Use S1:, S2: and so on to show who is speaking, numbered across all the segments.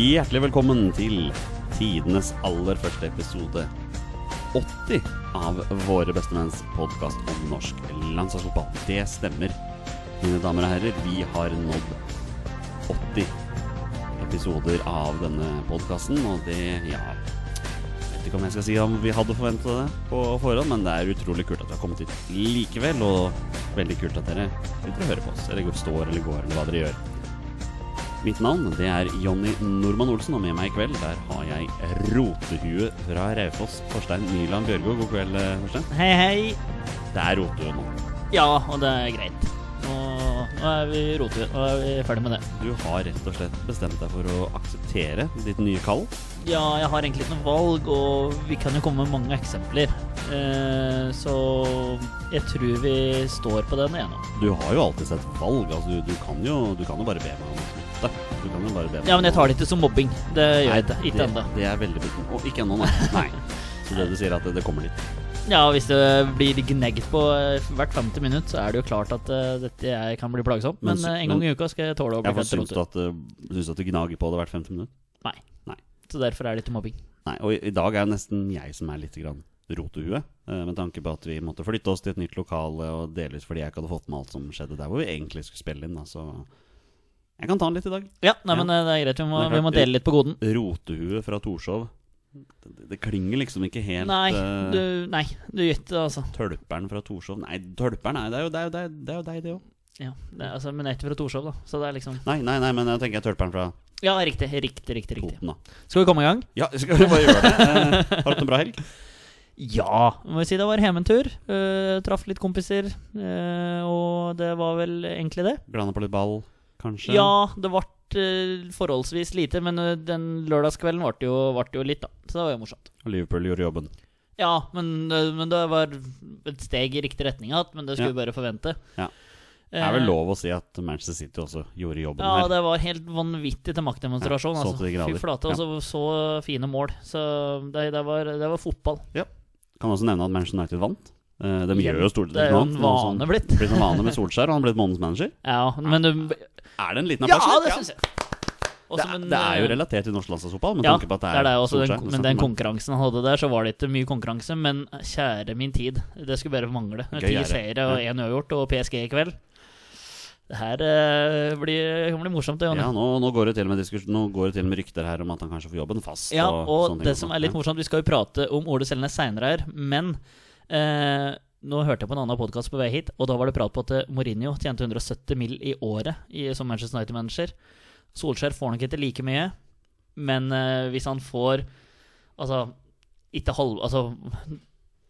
S1: Hjertelig velkommen til tidenes aller første episode 80 av Våre bestemenns podkast om norsk landslagsfotball. Det stemmer, mine damer og herrer. Vi har nådd 80 episoder av denne podkasten, og det, ja vet ikke om jeg skal si om vi hadde forventa det på forhånd, men det er utrolig kult at vi har kommet hit likevel, og veldig kult at dere sitter og hører på oss, eller står eller går, eller hva dere gjør. Mitt navn det er Jonny Normann Olsen, og med meg i kveld der har jeg rotehue fra Raufoss, Torstein Nyland Bjørgo. God kveld, eh, Torstein.
S2: Hei, hei.
S1: Det er rotehue nå.
S2: Ja, og det er greit. Nå er vi rotehue, og er vi ferdig med det.
S1: Du har rett og slett bestemt deg for å akseptere ditt nye kall.
S2: Ja, jeg har egentlig ikke noe valg, og vi kan jo komme med mange eksempler. Eh, så jeg tror vi står på den ene.
S1: Du har jo alltid sett valg. Altså, du, du, kan jo, du kan jo bare be meg om å. Du kan jo bare be
S2: Ja, men jeg tar det ikke som mobbing. Det gjør jeg ikke. Ikke
S1: det-
S2: ennå.
S1: Det er veldig bra. Og ikke ennå, nei. nei. Så det du sier, er at det, det kommer litt.
S2: Ja, hvis det blir gnegget på eh, hvert 50 minutt, så er det jo klart at uh, dette kan bli plagsomt.
S1: Men
S2: Men, eh, en gang
S1: men-
S2: i uka skal jeg tåle å bli fett
S1: uh, syns du at du gnager på det hvert 50 minutt?
S2: Nei.
S1: Nei.
S2: Så derfor er det ikke mobbing.
S1: Nei, og i, i dag er det nesten jeg som er litt grann rotehue. eh, med tanke på at vi måtte flytte oss til et nytt lokale, og delvis fordi jeg ikke hadde fått med alt som skjedde der hvor vi egentlig skulle spille inn. Da, så jeg kan ta den litt i dag.
S2: Ja, nei,
S1: Ja.
S2: men eh, det er greit. Vi må, vi må dele litt på goden.
S1: Rotehue fra Torshov. Det, det, det klinger liksom ikke helt
S2: Nei,
S1: eh,
S2: du, nei, du gjetter det, altså.
S1: Tølperen fra Torshov Nei, Tølperen, nei, det er jo, det jo, det det deg, det òg.
S2: Ja, det er, altså men jeg er ikke fra Torshov, da. Så det er liksom
S1: Nei, nei, nei, men jeg tenker Tølperen fra
S2: Ja, riktig. Riktig, riktig. riktig
S1: Toten.
S2: Skal vi komme i gang?
S1: Ja, skal vi bare gjøre det? Eh, har du hatt en bra helg?
S2: Ja, må vi si det var hjemmetur. Uh, traff litt kompiser, Uh, og det var vel egentlig det.
S1: Blanda på litt ball, kanskje?
S2: Ja, det ble eh, forholdsvis lite, men eh, den lørdagskvelden ble jo, ble jo litt, da. Så det var jo morsomt.
S1: Og Liverpool gjorde jobben.
S2: Ja, men, eh, men det var et steg i riktig retning igjen, men det skulle vi bare forvente.
S1: Ja. Det er vel lov å si at Manchester City også gjorde jobben
S2: Ja,
S1: her.
S2: det var helt vanvittig til maktdemonstrasjon.
S1: Ja, så
S2: altså.
S1: til de grader.
S2: Fy flate, og så, så fine mål. Så det, det, var, det var fotball.
S1: Kan også nevne at Manchester United vant. De gjør jo stort
S2: det er jo en vane blitt.
S1: blitt en vane med Solskjær, og han har blitt månedens manager.
S2: Ja, men du
S1: Er det en liten
S2: Ja, det syns jeg.
S1: Det,
S2: Også,
S1: er-
S2: men,
S1: det er jo
S2: eh,
S1: relatert til norsk landslagsfotball, Men,
S2: Ja,
S1: tanke på at
S2: det
S1: det
S2: er
S1: er,
S2: det også, den, men den konkurransen han hadde der, så var det ikke mye konkurranse. Men kjære min tid, det skulle bare mangle. Ti
S1: er
S2: seire og én uavgjort og PSG i kveld. Det her eh, blir, kan bli morsomt, det.
S1: Ja, nå, nå, går det til og med nå går det til med rykter her om at han kanskje får jobben fast.
S2: Ja,
S1: og,
S2: og det som er litt morsomt, vi skal jo prate om Ole Selnes seinere her, men eh, nå hørte jeg på en annen podkast på vei hit, og da var det prat på at eh, Mourinho tjente 170 mill. i året i, som Manchester United-manager. Solskjær får nok ikke like mye, men eh, hvis han får Altså, ikke halv... Altså,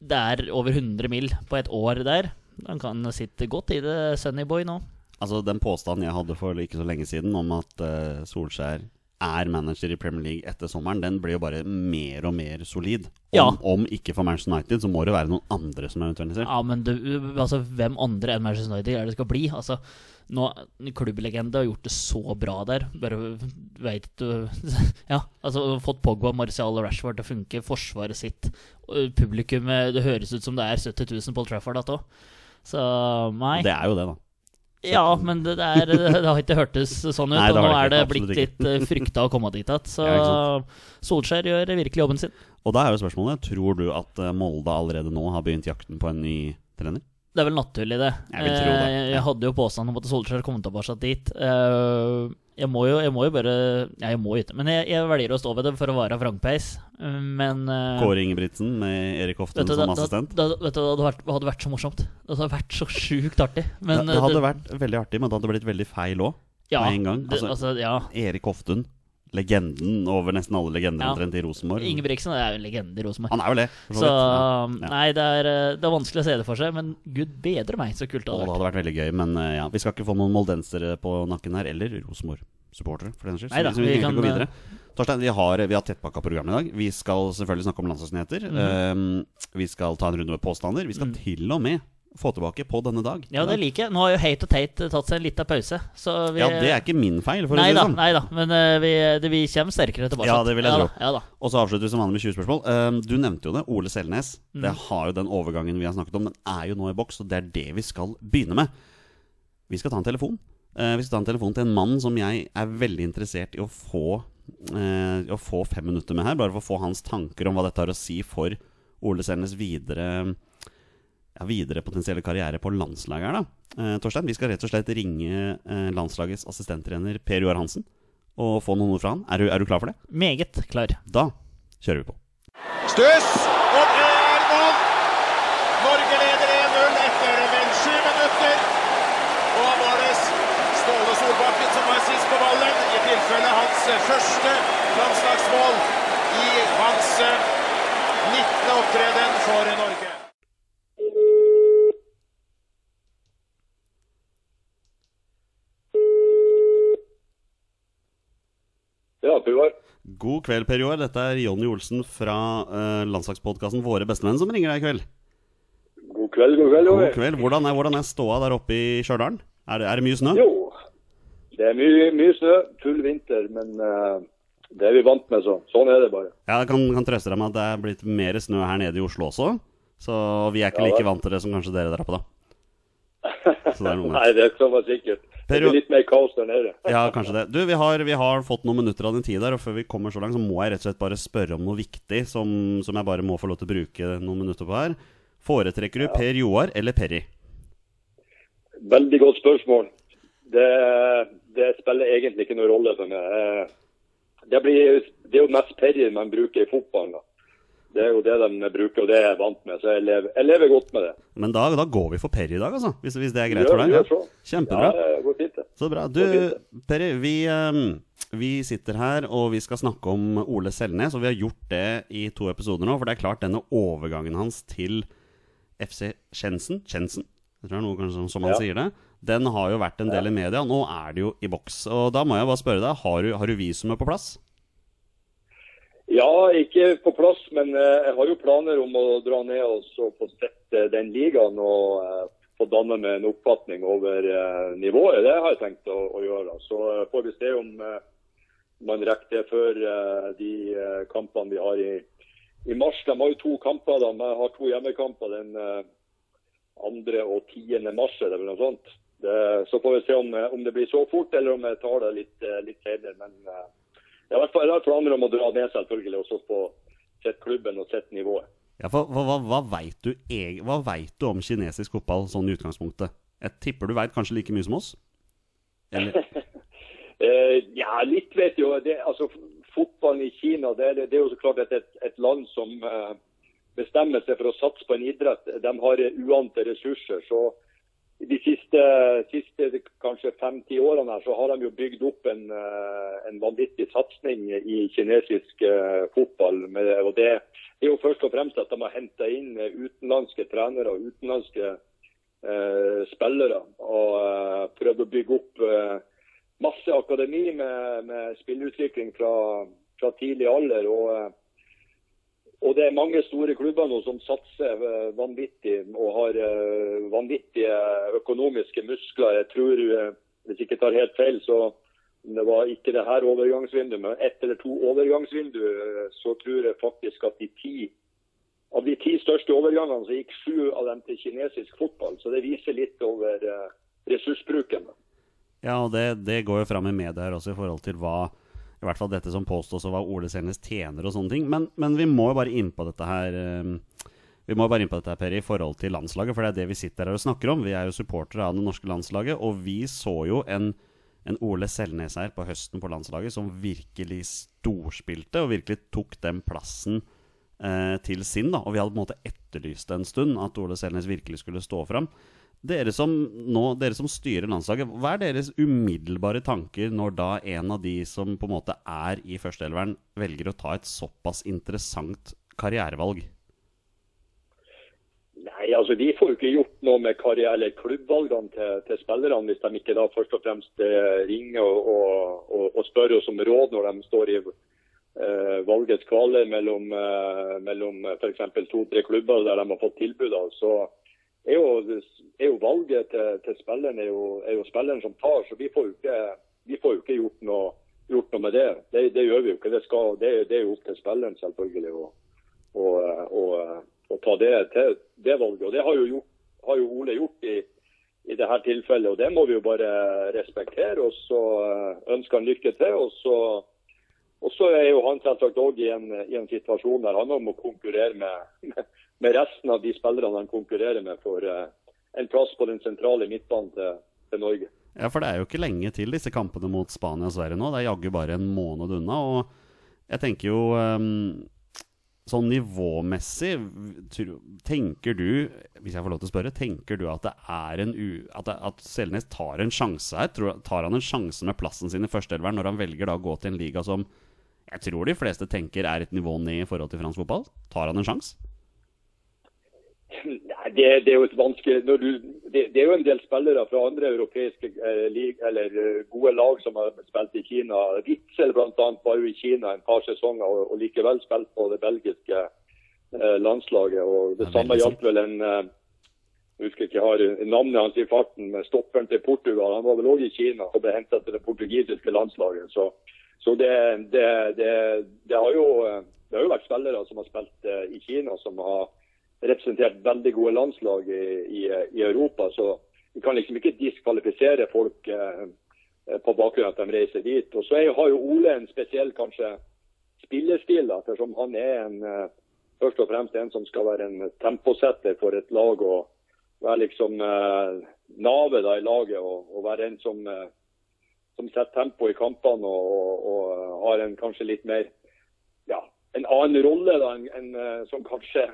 S2: det er over 100 mill. på et år der. Han kan sitte godt i det, Sunnyboy nå.
S1: Altså, den påstanden jeg hadde for ikke så lenge siden om at eh, Solskjær er manager i Premier League etter sommeren, den blir jo bare mer og mer solid. Om,
S2: Ja.
S1: om ikke for Manchester United, så må det være noen andre som nødvendig.
S2: Ja, men du, altså, hvem andre enn Manchester United er det skal bli? Altså, nå, Klubblegende har gjort det så bra der. Bare veit du Ja, altså fått Pogba, Marcial og Rashford til å funke. Forsvaret sitt. Publikummet Det høres ut som det er 70 000 på Trafford igjen òg. Så nei.
S1: Det er jo det, da.
S2: Ja, men det, er, det har ikke hørtes sånn ut.
S1: Nei,
S2: og nå er det blitt litt uh, frykta å komme dit igjen. Så
S1: Ja,
S2: Solskjær gjør virkelig jobben sin.
S1: Og da er jo spørsmålet Tror du at eh, Molde allerede nå har begynt jakten på en ny trener?
S2: Det er vel naturlig, det.
S1: Jeg vil tro det,
S2: Eh, Jeg hadde jo påstand om at Solskjær kom tilbake dit. Eh, Jeg må jo, jeg må jo bare Ja, jeg må ikke, men jeg, jeg velger å stå ved det for å være vrangpeis. Men eh,
S1: Kåre Ingebrigtsen med Erik Hoften
S2: du,
S1: som assistent?
S2: Det, det, du, Det hadde vært, hadde vært så morsomt. Det hadde vært så sjukt artig. Men,
S1: det, hadde vært veldig artig, men det hadde blitt veldig feil òg.
S2: ja,
S1: med en gang. Altså-
S2: altså, ja.
S1: Erik Hoftun, legenden over nesten alle legender
S2: Ja.
S1: omtrent i Rosenborg.
S2: Ingebrigtsen er jo en legende i Rosenborg.
S1: Han er jo det.
S2: Så.
S1: Ja.
S2: Nei, det er, eh, det er vanskelig å se det for seg, men gud bedre meg, så kult det hadde
S1: det
S2: vært.
S1: hadde vært veldig gøy, men eh, ja, vi skal ikke få noen moldensere på nakken her, eller Rosenborg-supportere, for den saks skyld. Så vi,
S2: vi
S1: kan
S2: kan,
S1: gå videre. Torstein, vi har, vi har tettpakka program i dag. Vi skal selvfølgelig snakke om landslagsnyheter.
S2: Mm.
S1: Um, vi skal ta en runde med påstander. Vi skal
S2: Mm.
S1: til og med få tilbake på denne dag.
S2: Ja, det liker jeg. Nå har jo Hate og Tate tatt seg en liten pause, så vi
S1: Ja, det er ikke min feil, for å si det sånn.
S2: nei da, men uh, vi, det, vi kommer sterkere tilbake.
S1: Ja, det vil jeg
S2: ja,
S1: tro.
S2: Ja da.
S1: Og så avslutter vi som vanlig med 20 spørsmål. Uh, du nevnte jo det. Ole Selnes.
S2: Mm.
S1: Det har jo den overgangen vi har snakket om. Den er jo nå i boks, og det er det vi skal begynne med. Vi skal ta en telefon. Uh, vi skal ta en telefon til en mann som jeg er veldig interessert i å få eh, å få fem minutter med her, bare for å få hans tanker om hva dette har å si for Ole Selnes videre, videre potensielle karriere på landslaget her, da. Eh, Torstein, vi skal rett og slett ringe eh, landslagets assistenttrener Per Joar Hansen og få noen ord fra han. Er du, er du klar for det?
S2: Meget klar.
S1: Da kjører vi på.
S3: Stuss! Og det er mål! Norge leder 1-0 etter vel sju minutter. Og da var det Ståle Solbakken som var sist på ballen. I tilfelle hans første landslagsmål i hans 19. opptreden for Norge.
S4: Ja, Tuvar.
S1: God kveld, Per Joar. Dette er Jonny Olsen fra uh, landslagspodkasten Våre bestemenn som ringer deg i kveld.
S4: God kveld, god kveld.
S1: God kveld. Hvordan er, hvordan er ståa der oppe i Stjørdal? Er, det- er det mye snø?
S4: Jo, det er mye, mye snø, full vinter, men uh, det er vi vant med, så sånn er det bare.
S1: Ja, Jeg kan, kan trøste deg med at det er blitt mer snø her nede i Oslo også. Så vi er ikke
S4: Ja,
S1: like vant til det som kanskje dere der oppe, da. Så det er noe med.
S4: Nei, det kan være sikkert.
S1: Per det
S4: blir litt mer kaos der nede.
S1: Ja, kanskje det. Du, vi har, vi har fått noen minutter av din tid der, og før vi kommer så langt, så må jeg rett og slett bare spørre om noe viktig som, som jeg bare må få lov til å bruke noen minutter på her. Foretrekker du Per Joar eller Perry?
S4: Veldig godt spørsmål. Det, det spiller egentlig ikke noen rolle for meg. Eh, Det, blir, det er jo mest Perry man bruker i fotballen. da. Det er jo det de bruker, og det er jeg vant med, så jeg lever, jeg lever godt med det.
S1: Men da, da går vi for Perry i dag, altså. Hvis, hvis det er greit for deg?
S4: gjør så.
S1: Kjempebra.
S4: Ja, det går fint, det.
S1: Så bra. Du, Perry, vi, ehm, vi sitter her og vi skal snakke om Ole Selnes. Og vi har gjort det i to episoder nå. For det er klart, denne overgangen hans til FC Kjensen Kjensen, jeg tror det er noe kanskje som, som han
S4: Ja.
S1: sier det. Den har jo vært en del i media. Nå er det jo i boks. Og da må jeg bare spørre deg, har du, har du visumet på plass?
S4: Ja, ikke på plass, men eh, jeg har jo planer om å dra ned og få sett eh, den ligaen og eh, få danne meg en oppfatning over nivået. Det har jeg tenkt å, å gjøre. Så får vi se om man rekker det før de kampene vi har i, i mars. De har jo to kamper. De har to hjemmekamper den eh, 2. og 10. mars, eller noe sånt. Det, så får vi se om, om det blir så fort, eller om jeg tar det litt, litt senere. Men jeg har planer om å dra ned selvfølgelig, og så få sett klubben og sett nivået.
S1: Ja, for Hva, hva, hva vet du, hva vet du om kinesisk fotball sånn i utgangspunktet? Jeg tipper du veit kanskje like mye som oss? Eller?
S4: Eh, ja, litt vet jo. Det, altså, fotballen i Kina det, det er jo så klart et, et, land som eh, bestemmer seg for å satse på en idrett. De har uante ressurser. så de siste, siste kanskje fem-ti årene her, så har de jo bygd opp en, eh, en vanvittig satsing i kinesisk eh, fotball. Med, og det er jo først og fremst at de har henta inn eh, utenlandske trenere og utenlandske eh, spillere. Og eh, prøvd å bygge opp eh, masse akademi med, med spillutvikling fra, fra tidlig alder. og og det er mange store klubber nå som satser eh, vanvittig og har eh, vanvittige økonomiske muskler. Jeg tror, eh, hvis jeg ikke tar helt feil, så det var ikke det her overgangsvinduet, men ett eller to overgangsvindu, eh, så tror jeg faktisk at de ti av de ti største overgangene så gikk sju av dem til kinesisk fotball. Så det viser litt over ressursbruken.
S1: Ja, og det, det går jo fram i media her også i forhold til hva I hvert fall dette som påstås å være Ole Selnes tjener og sånne ting. Men, men vi må jo bare inn på dette her eh, Vi må bare inn på dette her, Per, i forhold til landslaget. For det er det vi sitter her og snakker om. Vi er jo supportere av det norske landslaget, og vi så jo en, en Ole Selnes her på høsten på landslaget som virkelig storspilte, og virkelig tok den plassen eh, til sin. da Og vi hadde på en måte etterlyst en stund, at Ole Selnes virkelig skulle stå fram. Dere som, nå, dere som styrer landslaget, hva er deres umiddelbare tanker når da en av de som på en måte er i førsteelveren, velger å ta et såpass interessant karrierevalg?
S4: Nei, altså De får jo ikke gjort noe med karriere- eller klubbvalgene til, til spillerne hvis de ikke da først og fremst eh, ringer og, og, og, spør oss om råd når de står i eh, valgets kvaler mellom, eh, mellom f.eks. to-tre klubber der de har fått tilbud. Altså. så er jo, er jo valget til, til spilleren er jo, er jo spilleren som tar. Så vi får jo ikke, får jo ikke gjort, noe, gjort noe med det. det. Det gjør vi jo ikke. Det, skal, det, det er jo opp til spilleren selvfølgelig å, å, å, å ta det, til, det valget. Og det har jo, gjort, har jo Ole gjort i, i dette tilfellet, og det må vi jo bare respektere. Og så ønsker han lykke til. og så og så er jo han selvsagt òg i, i, en situasjon der han må konkurrere med, resten av de spillerne han konkurrerer med for uh, en plass på den sentrale midtbanen til, til, Norge.
S1: Ja, for det er jo ikke lenge til disse kampene mot Spania og Sverige nå. Det er jaggu bare en måned unna. Og jeg tenker jo um, sånn nivåmessig Tenker du, hvis jeg får lov til å spørre, tenker du at det er en u... At, at Selnes tar en sjanse her? tar han en sjanse med plassen sin i førsteelveren når han velger da å gå til en liga som jeg tror de fleste tenker er et nivå ned i forhold til fransk fotball? Tar han en sjanse?
S4: Nei, det, det, er jo et vanskelig du, det, det, er jo en del spillere fra andre europeiske eh, eller eh, gode lag som har spilt i Kina. Ritzel bl.a. var jo i Kina en par sesonger og, og likevel spilt på det belgiske eh, landslaget. og Det, ja, samme gjaldt vel en eh, jeg husker ikke jeg har navnet hans i farten, men stopperen til Portugal. Han var vel òg i Kina og ble hentet til det portugisiske landslaget. Så, så det, har jo, eh, det har jo vært spillere som har spilt eh, i Kina, som har representert veldig gode landslag i, i, i, Europa. Så vi kan liksom ikke diskvalifisere folk eh, på bakgrunn av at de reiser dit. Og så er, har jo Ole en spesiell kanskje spillestil, ettersom han er en, eh, først og fremst en som skal være en temposetter for et lag. og være liksom eh, navet i laget og, og, være en som, eh, som setter tempo i kampene og, og, og, har en kanskje litt mer ja, en annen rolle da, enn en, eh, som kanskje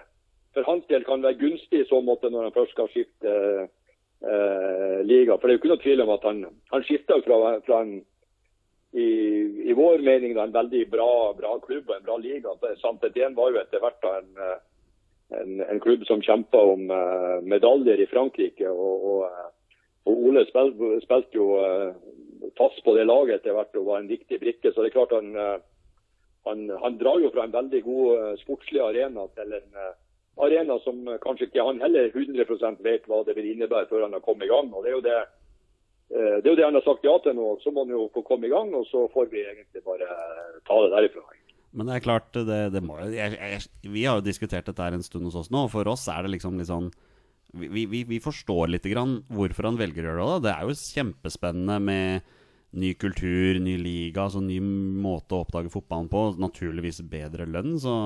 S4: for hans del kan være gunstig i så måte når han først skal skifte eh, liga. For det er jo ikke noe tvil om at han, han skifta fra, fra en i, i, vår mening da, en veldig bra, bra klubb og en bra liga. Sant Etienne var jo etter hvert en, en, en, klubb som kjempa om uh, medaljer i Frankrike. Og, og, og Ole spilte, spilte jo uh, fast på det laget etter hvert og var en viktig brikke. Så det er klart han, han, han drar jo fra en veldig god sportslig arena til en arena som kanskje ikke han heller 100% vet hva det vil innebære før han har kommet i gang. og Det er jo det, eh, det, er jo det han har sagt ja til nå. Så må han jo få komme i gang, og så får vi egentlig bare ta det derifra.
S1: Men det er klart, det, det må, jeg, jeg, vi har jo diskutert dette her en stund hos oss nå. og For oss er det liksom litt sånn vi, vi, vi, forstår litt grann hvorfor han velger å gjøre det. Det er jo kjempespennende med ny kultur, ny liga, altså ny måte å oppdage fotballen på. Naturligvis bedre lønn. Så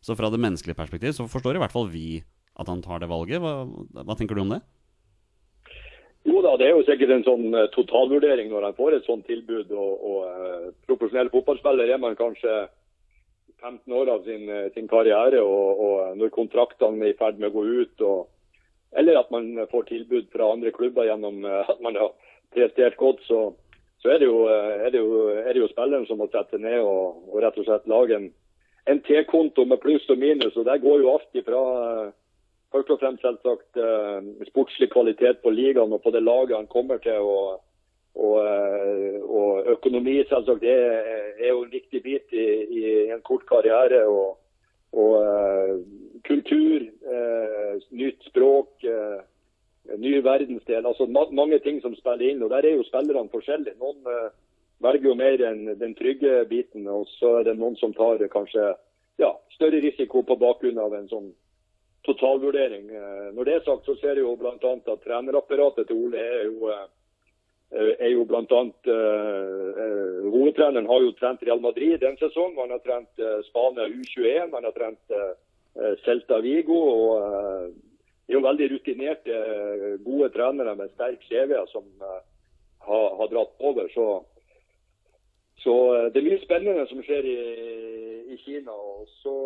S1: så fra det menneskelige perspektiv så forstår i hvert fall vi at han tar det valget. Hva, hva tenker du om det?
S4: Jo da, det er jo sikkert en sånn uh, totalvurdering når han får et sånt tilbud. Og, og uh, profesjonell fotballspiller er man kanskje 15 år av sin, uh, sin karriere, og, og, når kontraktene er i ferd med å gå ut, og, eller at man får tilbud fra andre klubber gjennom at man har prestert godt, så, så er, det jo, er, det jo, er, det jo, spilleren som må sette ned og, og rett og slett lage en en T-konto med pluss og minus. og Der går jo alt ifra eh, først og fremst selvsagt uh, sportslig kvalitet på ligaen og på det laget han kommer til. og, og, uh, og økonomi selvsagt det er, jo en viktig bit i, i en kort karriere. Og, og kultur, nytt språk, ny verdensdel. altså ma Mange ting som spiller inn. og Der er jo spillerne forskjellige. Noen velger jo mer enn den trygge biten. Og så er det noen som tar kanskje ja, større risiko på bakgrunn av en sånn totalvurdering. Eh, når det er sagt, så ser jeg jo bl.a. at trenerapparatet til Ole er jo, eh, er jo blant annet uh, Hovedtreneren har jo trent Real Madrid en sesong. Han har trent uh, Spania U21, han har trent uh, Celta Vigo. og uh, er jo veldig rutinerte, gode trenere med sterk CV som har, har dratt over. Så så eh, det er mye spennende som skjer i, i Kina. og så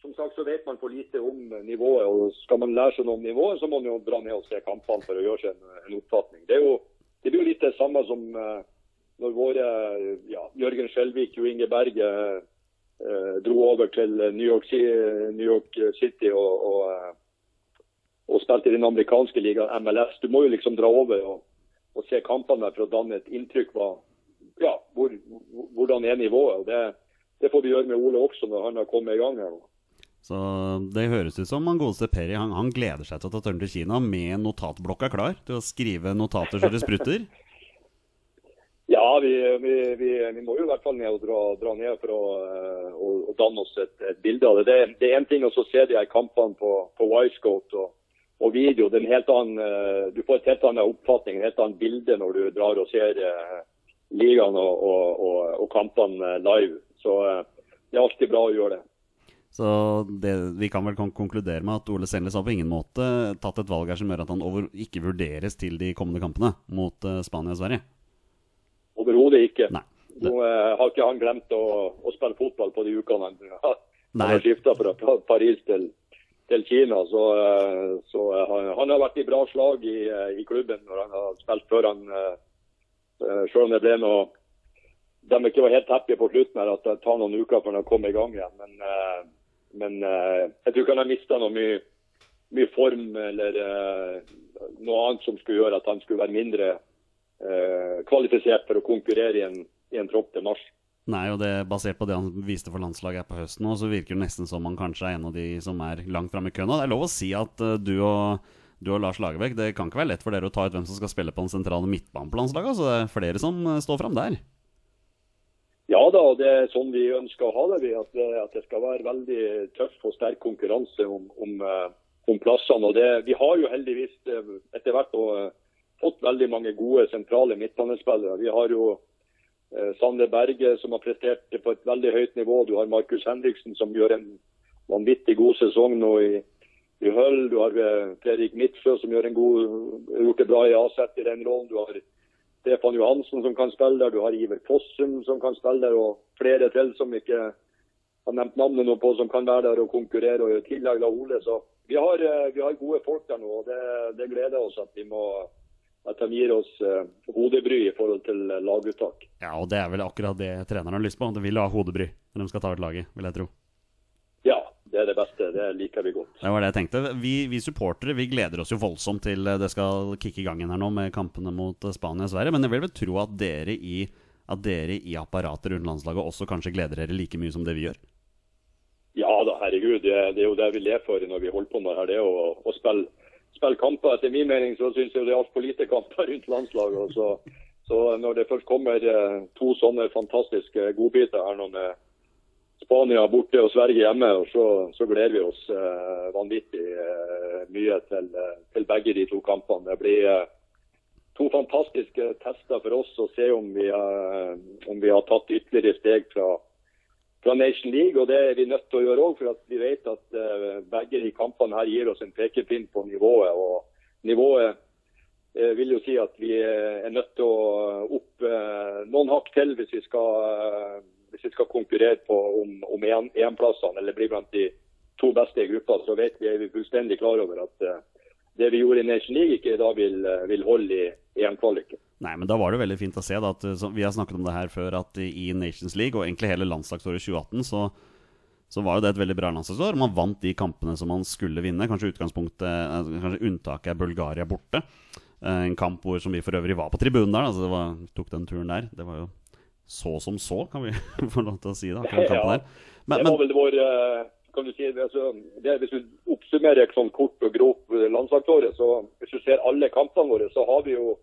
S4: som sagt så vet man for lite om nivået. og Skal man lære seg noe om nivået, så må man jo dra ned og se kampene for å gjøre seg en, en oppfatning. Det, er jo, det blir jo litt det samme som uh, når våre ja, Jørgen Skjelvik og Inge Berge uh, dro over til New York, New York City og, og, uh, og, spilte i den amerikanske ligaen MLS. Du må jo liksom dra over og, og se kampene for å danne et inntrykk hva, ja, hvor, hvordan er nivået. Det, det, får vi gjøre med Ole også når han har kommet i gang. her nå.
S1: Så Det høres ut som han godeste Peri han, han, gleder seg til å ta turen til Kina med notatblokka klar til å skrive notater så det sprutter?
S4: ja, vi, vi, vi, vi, må jo i hvert fall ned og dra, dra ned for å, å, å danne oss et, et, bilde av det. Det, er én ting å se de her kampene på, på Wisecoat og, og video. Det er en helt annen, uh, du får et helt annen oppfatning, et helt annet bilde når du drar og ser uh, ligaen og, og, og, og kampene live. Så eh, det er alltid bra å gjøre det.
S1: Så det, vi kan vel konkludere med at Ole Selnes har på ingen måte tatt et valg her som gjør at han over, ikke vurderes til de kommende kampene mot eh, Spania og Sverige.
S4: Overhodet ikke.
S1: Nei.
S4: Nå eh, har ikke han glemt å, å spille fotball på de ukene han, han har skifta fra Paris til, til Kina. Så, eh, så han, han har vært i bra slag i, i klubben når han har spilt før han Selv om det ble noe de ikke var helt happy på slutten, her, at det tar noen uker før de kommer i gang igjen. Men, eh, men eh, jeg tror ikke han har mista noe mye, mye form eller eh, noe annet som skulle gjøre at han skulle være mindre eh, kvalifisert for å konkurrere i en, i en tropp til mars.
S1: Nei, og det Basert på det han viste for landslaget her på høsten, så virker det nesten som han kanskje er en av de som er langt framme i køen. Det er lov å si at eh, du og, du og Lars Lagerbäck Det kan ikke være lett for dere å ta ut hvem som skal spille på den sentrale midtbanen på landslaget. Så det er flere som eh, står fram der.
S4: Ja da, det er sånn vi ønsker å ha det. At det, at det skal være veldig tøff og sterk konkurranse om, om, eh, om plassene. og det, Vi har jo heldigvis eh, etter hvert eh, fått veldig mange gode sentrale midtbanespillere. Vi har jo Sande Berge som har prestert på et veldig høyt nivå. Du har Markus Henriksen som gjør en vanvittig god sesong nå i, i Høll. Du har eh, Fredrik Midtsjø som gjør en god, gjort det bra i Aset i den rollen. Du har Stefan Johansen som kan spille der, du har Iver Fossum som kan spille der, og flere til som ikke har nevnt navnet noe på, som kan være der og konkurrere. og i tillegg La Ole. Så vi har, eh, vi har gode folk der nå, og det, det gleder oss at, vi må, at de gir oss eh, hodebry i forhold til laguttak.
S1: Ja, og det er vel akkurat det treneren har lyst på. De vil ha hodebry når de skal ta ut laget, vil jeg tro.
S4: Det er det beste. Det liker vi godt.
S1: Det var det jeg tenkte. Vi, vi supportere vi gleder oss jo voldsomt til eh, det skal kicke i gang igjen her nå med kampene mot eh, Spania og Sverige. Men jeg vil vel tro at dere i, at dere i apparatet rundt landslaget også kanskje gleder dere like mye som det vi gjør.
S4: Ja da, herregud. Det, det er jo det vi lever for når vi holder på med her. Det å, å spille, spille kamper. Etter min mening så syns jeg det er altfor lite kamper rundt landslaget. Så, så når det først kommer eh, to sånne fantastiske godbiter her nå med Spania borte og Sverige hjemme, og så, så gleder vi oss eh, vanvittig eh, mye til, eh, til begge de to kampene. Det blir eh, to fantastiske tester for oss å se om vi, har- om vi har tatt ytterligere steg fra, fra Nation League. og Det er vi nødt til å gjøre òg, for vi vet at eh, begge de kampene her gir oss en pekepinn på nivået. og Nivået eh, vil jo si at vi eh, er nødt til å opp eh, noen hakk til hvis vi skal, eh, hvis vi skal konkurrere på om, om EM EM-plassene eller bli blant de to beste i gruppa. Så vet vi, er vi fullstendig klar over at eh, det vi gjorde i Nation League, ikke da vil, eh, vil holde i EM-kvaliken.
S1: Nei, men da var det veldig fint å se da, at eh, vi har snakket om det her før, at i Nations League og egentlig hele landslagsåret 2018 så, så var jo det et veldig bra landslagsår. Man vant de kampene som man skulle vinne. Kanskje utgangspunktet, kanskje unntaket er Bulgaria borte. En kamp hvor, som vi for øvrig var på tribunen der. Altså det var, tok den turen der. Det var jo så som så, kan vi få lov til å si det. akkurat kampen der. Men,
S4: det var vel vår eh, kan du si, altså, det, Hvis du oppsummerer et sånn kort og grovt landslagsåret, så hvis du ser alle kampene våre, så har vi jo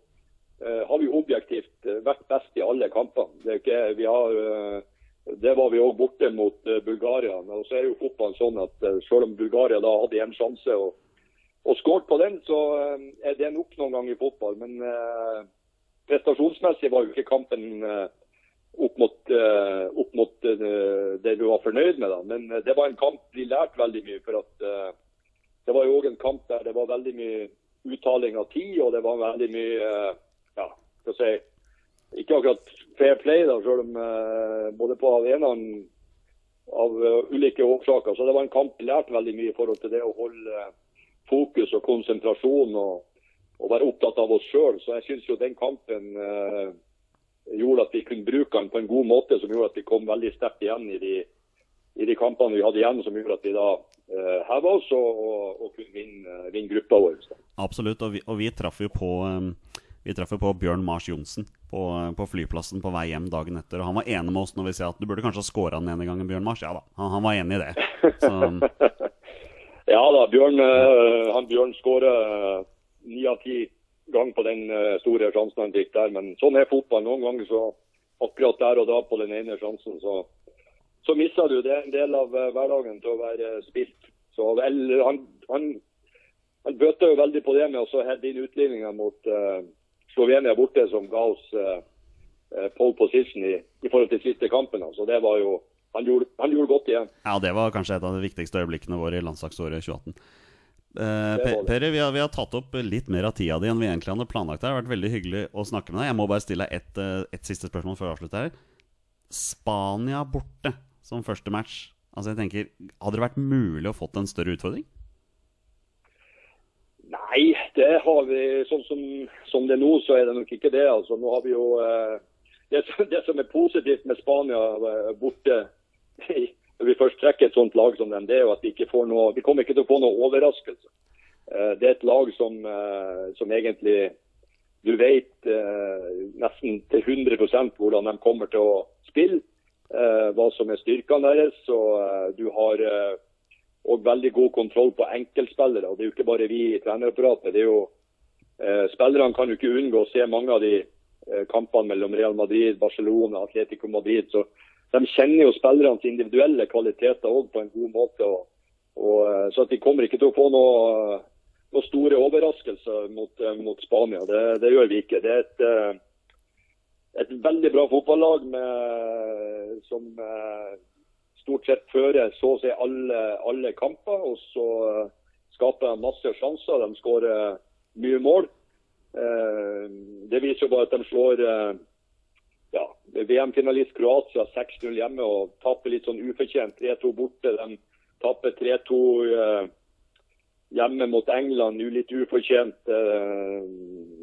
S4: eh, har vi objektivt eh, vært best i alle kampene. Det, det var vi òg borte mot Bulgaria. Men så er jo fotballen sånn at selv om Bulgaria da hadde en sjanse og, og skåret på den, så er det nok noen ganger i fotball. Men prestasjonsmessig var jo ikke kampen opp mot, uh, opp mot uh, det du var fornøyd med. Da. Men uh, det var en kamp vi lærte veldig mye. for at Det var jo òg en kamp der det var veldig mye uttaling av tid, og det var veldig mye ja, skal si, Ikke akkurat fair play, da, selv om både på arenaen av ulike årsaker. Så det var en kamp vi lærte veldig mye i forhold til det å holde fokus og konsentrasjon og, og være opptatt av oss sjøl. Så jeg syns jo den kampen gjorde at vi kunne bruke den på en god måte, som gjorde at vi kom veldig sterkt igjen i de, i de kampene vi hadde igjen, som gjorde at vi da uh, heva oss og, og, og kunne vinne, vinne gruppa vår.
S1: Absolutt, og vi, og vi traff jo på um, Vi traff jo på Bjørn Mars Johnsen på, på flyplassen på vei hjem dagen etter. Og han var enig med oss når vi sier at du burde kanskje ha skåra den ene gangen, Bjørn Mars. Ja da, han, han var enig i det. Så
S4: Ja da, Bjørn, eh, han Bjørn skårer ni av ti gang på den eh, store sjansen han fikk der. Men sånn er fotball. Noen ganger så akkurat der og da på den ene sjansen, så, så mister du. Det er en del av eh, hverdagen til å være spilt. Så vel, han, han, han bøter jo veldig på det med å heade inn utligninga mot uh, Slovenia borte, som ga oss eh, eh, pole position i, i forhold til siste kampen. Så det var jo han gjorde, han gjorde godt igjen.
S1: Ja, det var kanskje et av de viktigste øyeblikkene våre i landslagsåret 2018. Eh, Per. Peri, vi har, vi har tatt opp litt mer av tida di enn vi egentlig hadde planlagt. Det har vært veldig hyggelig å snakke med deg. Jeg må bare stille deg ett et, siste spørsmål før vi avslutter her. Spania borte som første match. Altså jeg tenker, Hadde det vært mulig å fått en større utfordring?
S4: Nei, det har vi sånn som, som det er nå, så er det nok ikke det. Altså, nå har vi jo eh, det, som- det som er positivt med Spania eh, borte når vi først trekker et sånt lag som dem, det er jo at vi ikke får noe Vi kommer ikke til å få noe overraskelse. Eh, det er et lag som, eh, som egentlig du vet eh, nesten til 100% hvordan de kommer til å spille, hva som er styrkene deres. Og du har og veldig god kontroll på enkeltspillere. og Det er jo ikke bare vi i trenerapparatet. det er jo Spillerne kan jo ikke unngå å se mange av de kampene mellom Real Madrid, Barcelona, Atletico Madrid. så De kjenner jo spillernes individuelle kvaliteter òg på en god måte. og, og eh, Så de kommer ikke til å få noe, noe store overraskelser mot, eh, mot Spania. Det, det gjør vi ikke. Det er et, eh, et veldig bra fotballag som stort sett fører så å si alle, alle kamper. Og så skaper de masse sjanser. De skårer mye mål. Det viser jo bare at de slår ja, VM-finalist Kroatia 6-0 hjemme og taper litt sånn ufortjent 3-2 borte. De taper 3-2 eh, hjemme mot England, Nå litt ufortjent. Eh,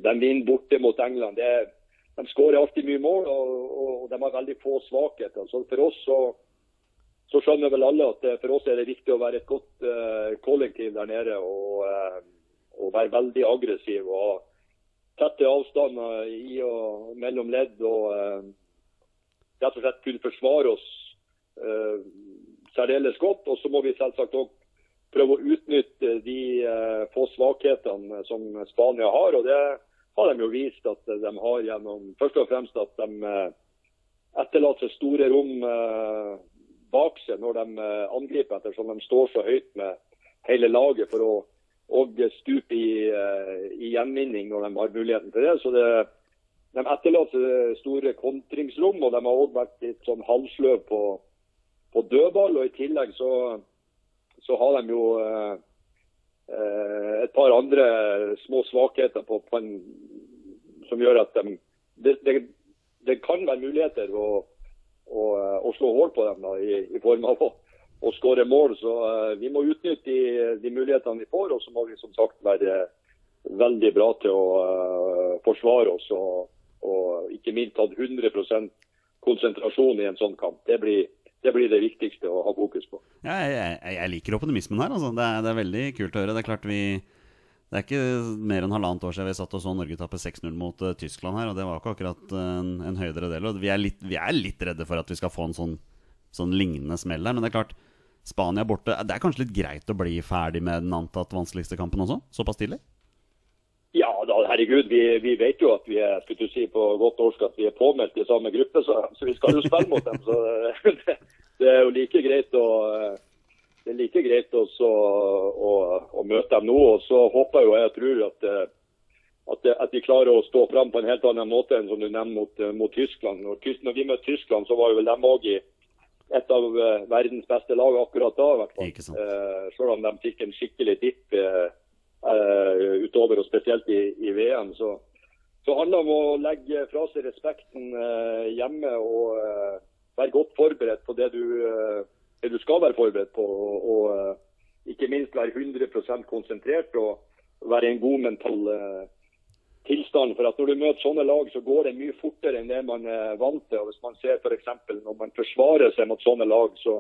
S4: De vinner borte mot England. Det, de skårer alltid mye mål, og, og de har veldig få svakheter. Så for oss så, så skjønner vel alle at det, for oss er det viktig å være et godt eh, kollektiv der nede og, eh, og være veldig aggressiv. og tette avstander i og mellom ledd og eh, rett og slett kunne forsvare oss eh, særdeles godt. Og så må vi selvsagt òg prøve å utnytte de eh, få svakhetene som Spania har. og det har de jo vist at de har gjennom først og fremst at de eh, etterlater store rom eh, bak seg når de eh, angriper, ettersom de står så høyt med hele laget for å og stupe i, eh, i gjenvinning når de har muligheten til det. Så det, de etterlater store kontringsrom, og de har òg vært litt sånn halvsløve på, på dødball. Og i tillegg så, så har de jo eh, eh, et par andre små svakheter på, på en, som gjør at de det, det, det kan være muligheter å, å, å slå hull på dem da, i, i form av å, å skåre mål. Så eh, vi må utnytte de, de mulighetene vi får, og så må vi som sagt være veldig bra til å eh, forsvare oss. Og, og ikke minst hatt 100% konsentrasjon i en sånn kamp. Det blir, det blir det viktigste å ha fokus på.
S1: Ja, jeg, jeg, liker optimismen her. Altså. Det, er, det er veldig kult å høre. Det er klart vi Det er ikke mer enn halvannet år siden vi satt og så Norge tape 6-0 mot uh, Tyskland her, og det var ikke akkurat en, en høydere del. Og vi er, litt, vi er litt redde for at vi skal få en sånn, sånn lignende smell her, Men det er klart, Spania borte Det er kanskje litt greit å bli ferdig med den antatt vanskeligste kampen også? Såpass tidlig?
S4: Ja, da, herregud, vi, vi vet jo at vi er skulle si på godt norsk at vi er påmeldt i samme gruppe, så, så vi skal jo spille mot dem. så det, det er jo like greit å det er like greit også å, å møte dem nå. og Så håper jeg og tror at, at, at de klarer å stå fram på en helt annen måte enn som du nevner mot, mot Tyskland. Når, når vi møtte Tyskland, så var jo vel dem òg i et av eh, verdens beste lag akkurat da. i hvert fall. Eh, selv om de fikk en skikkelig dipp eh, eh, utover, og spesielt i, i VM. Så, så handler det om å legge fra seg respekten eh, hjemme og eh, være godt forberedt på det du, det du skal være forberedt på. Og, og ikke minst være 100 konsentrert og være i en god mental eh, tilstand. For at når du møter sånne lag, så går det mye fortere enn det man er vant til. Og hvis man ser f.eks. når man forsvarer seg mot sånne lag, så,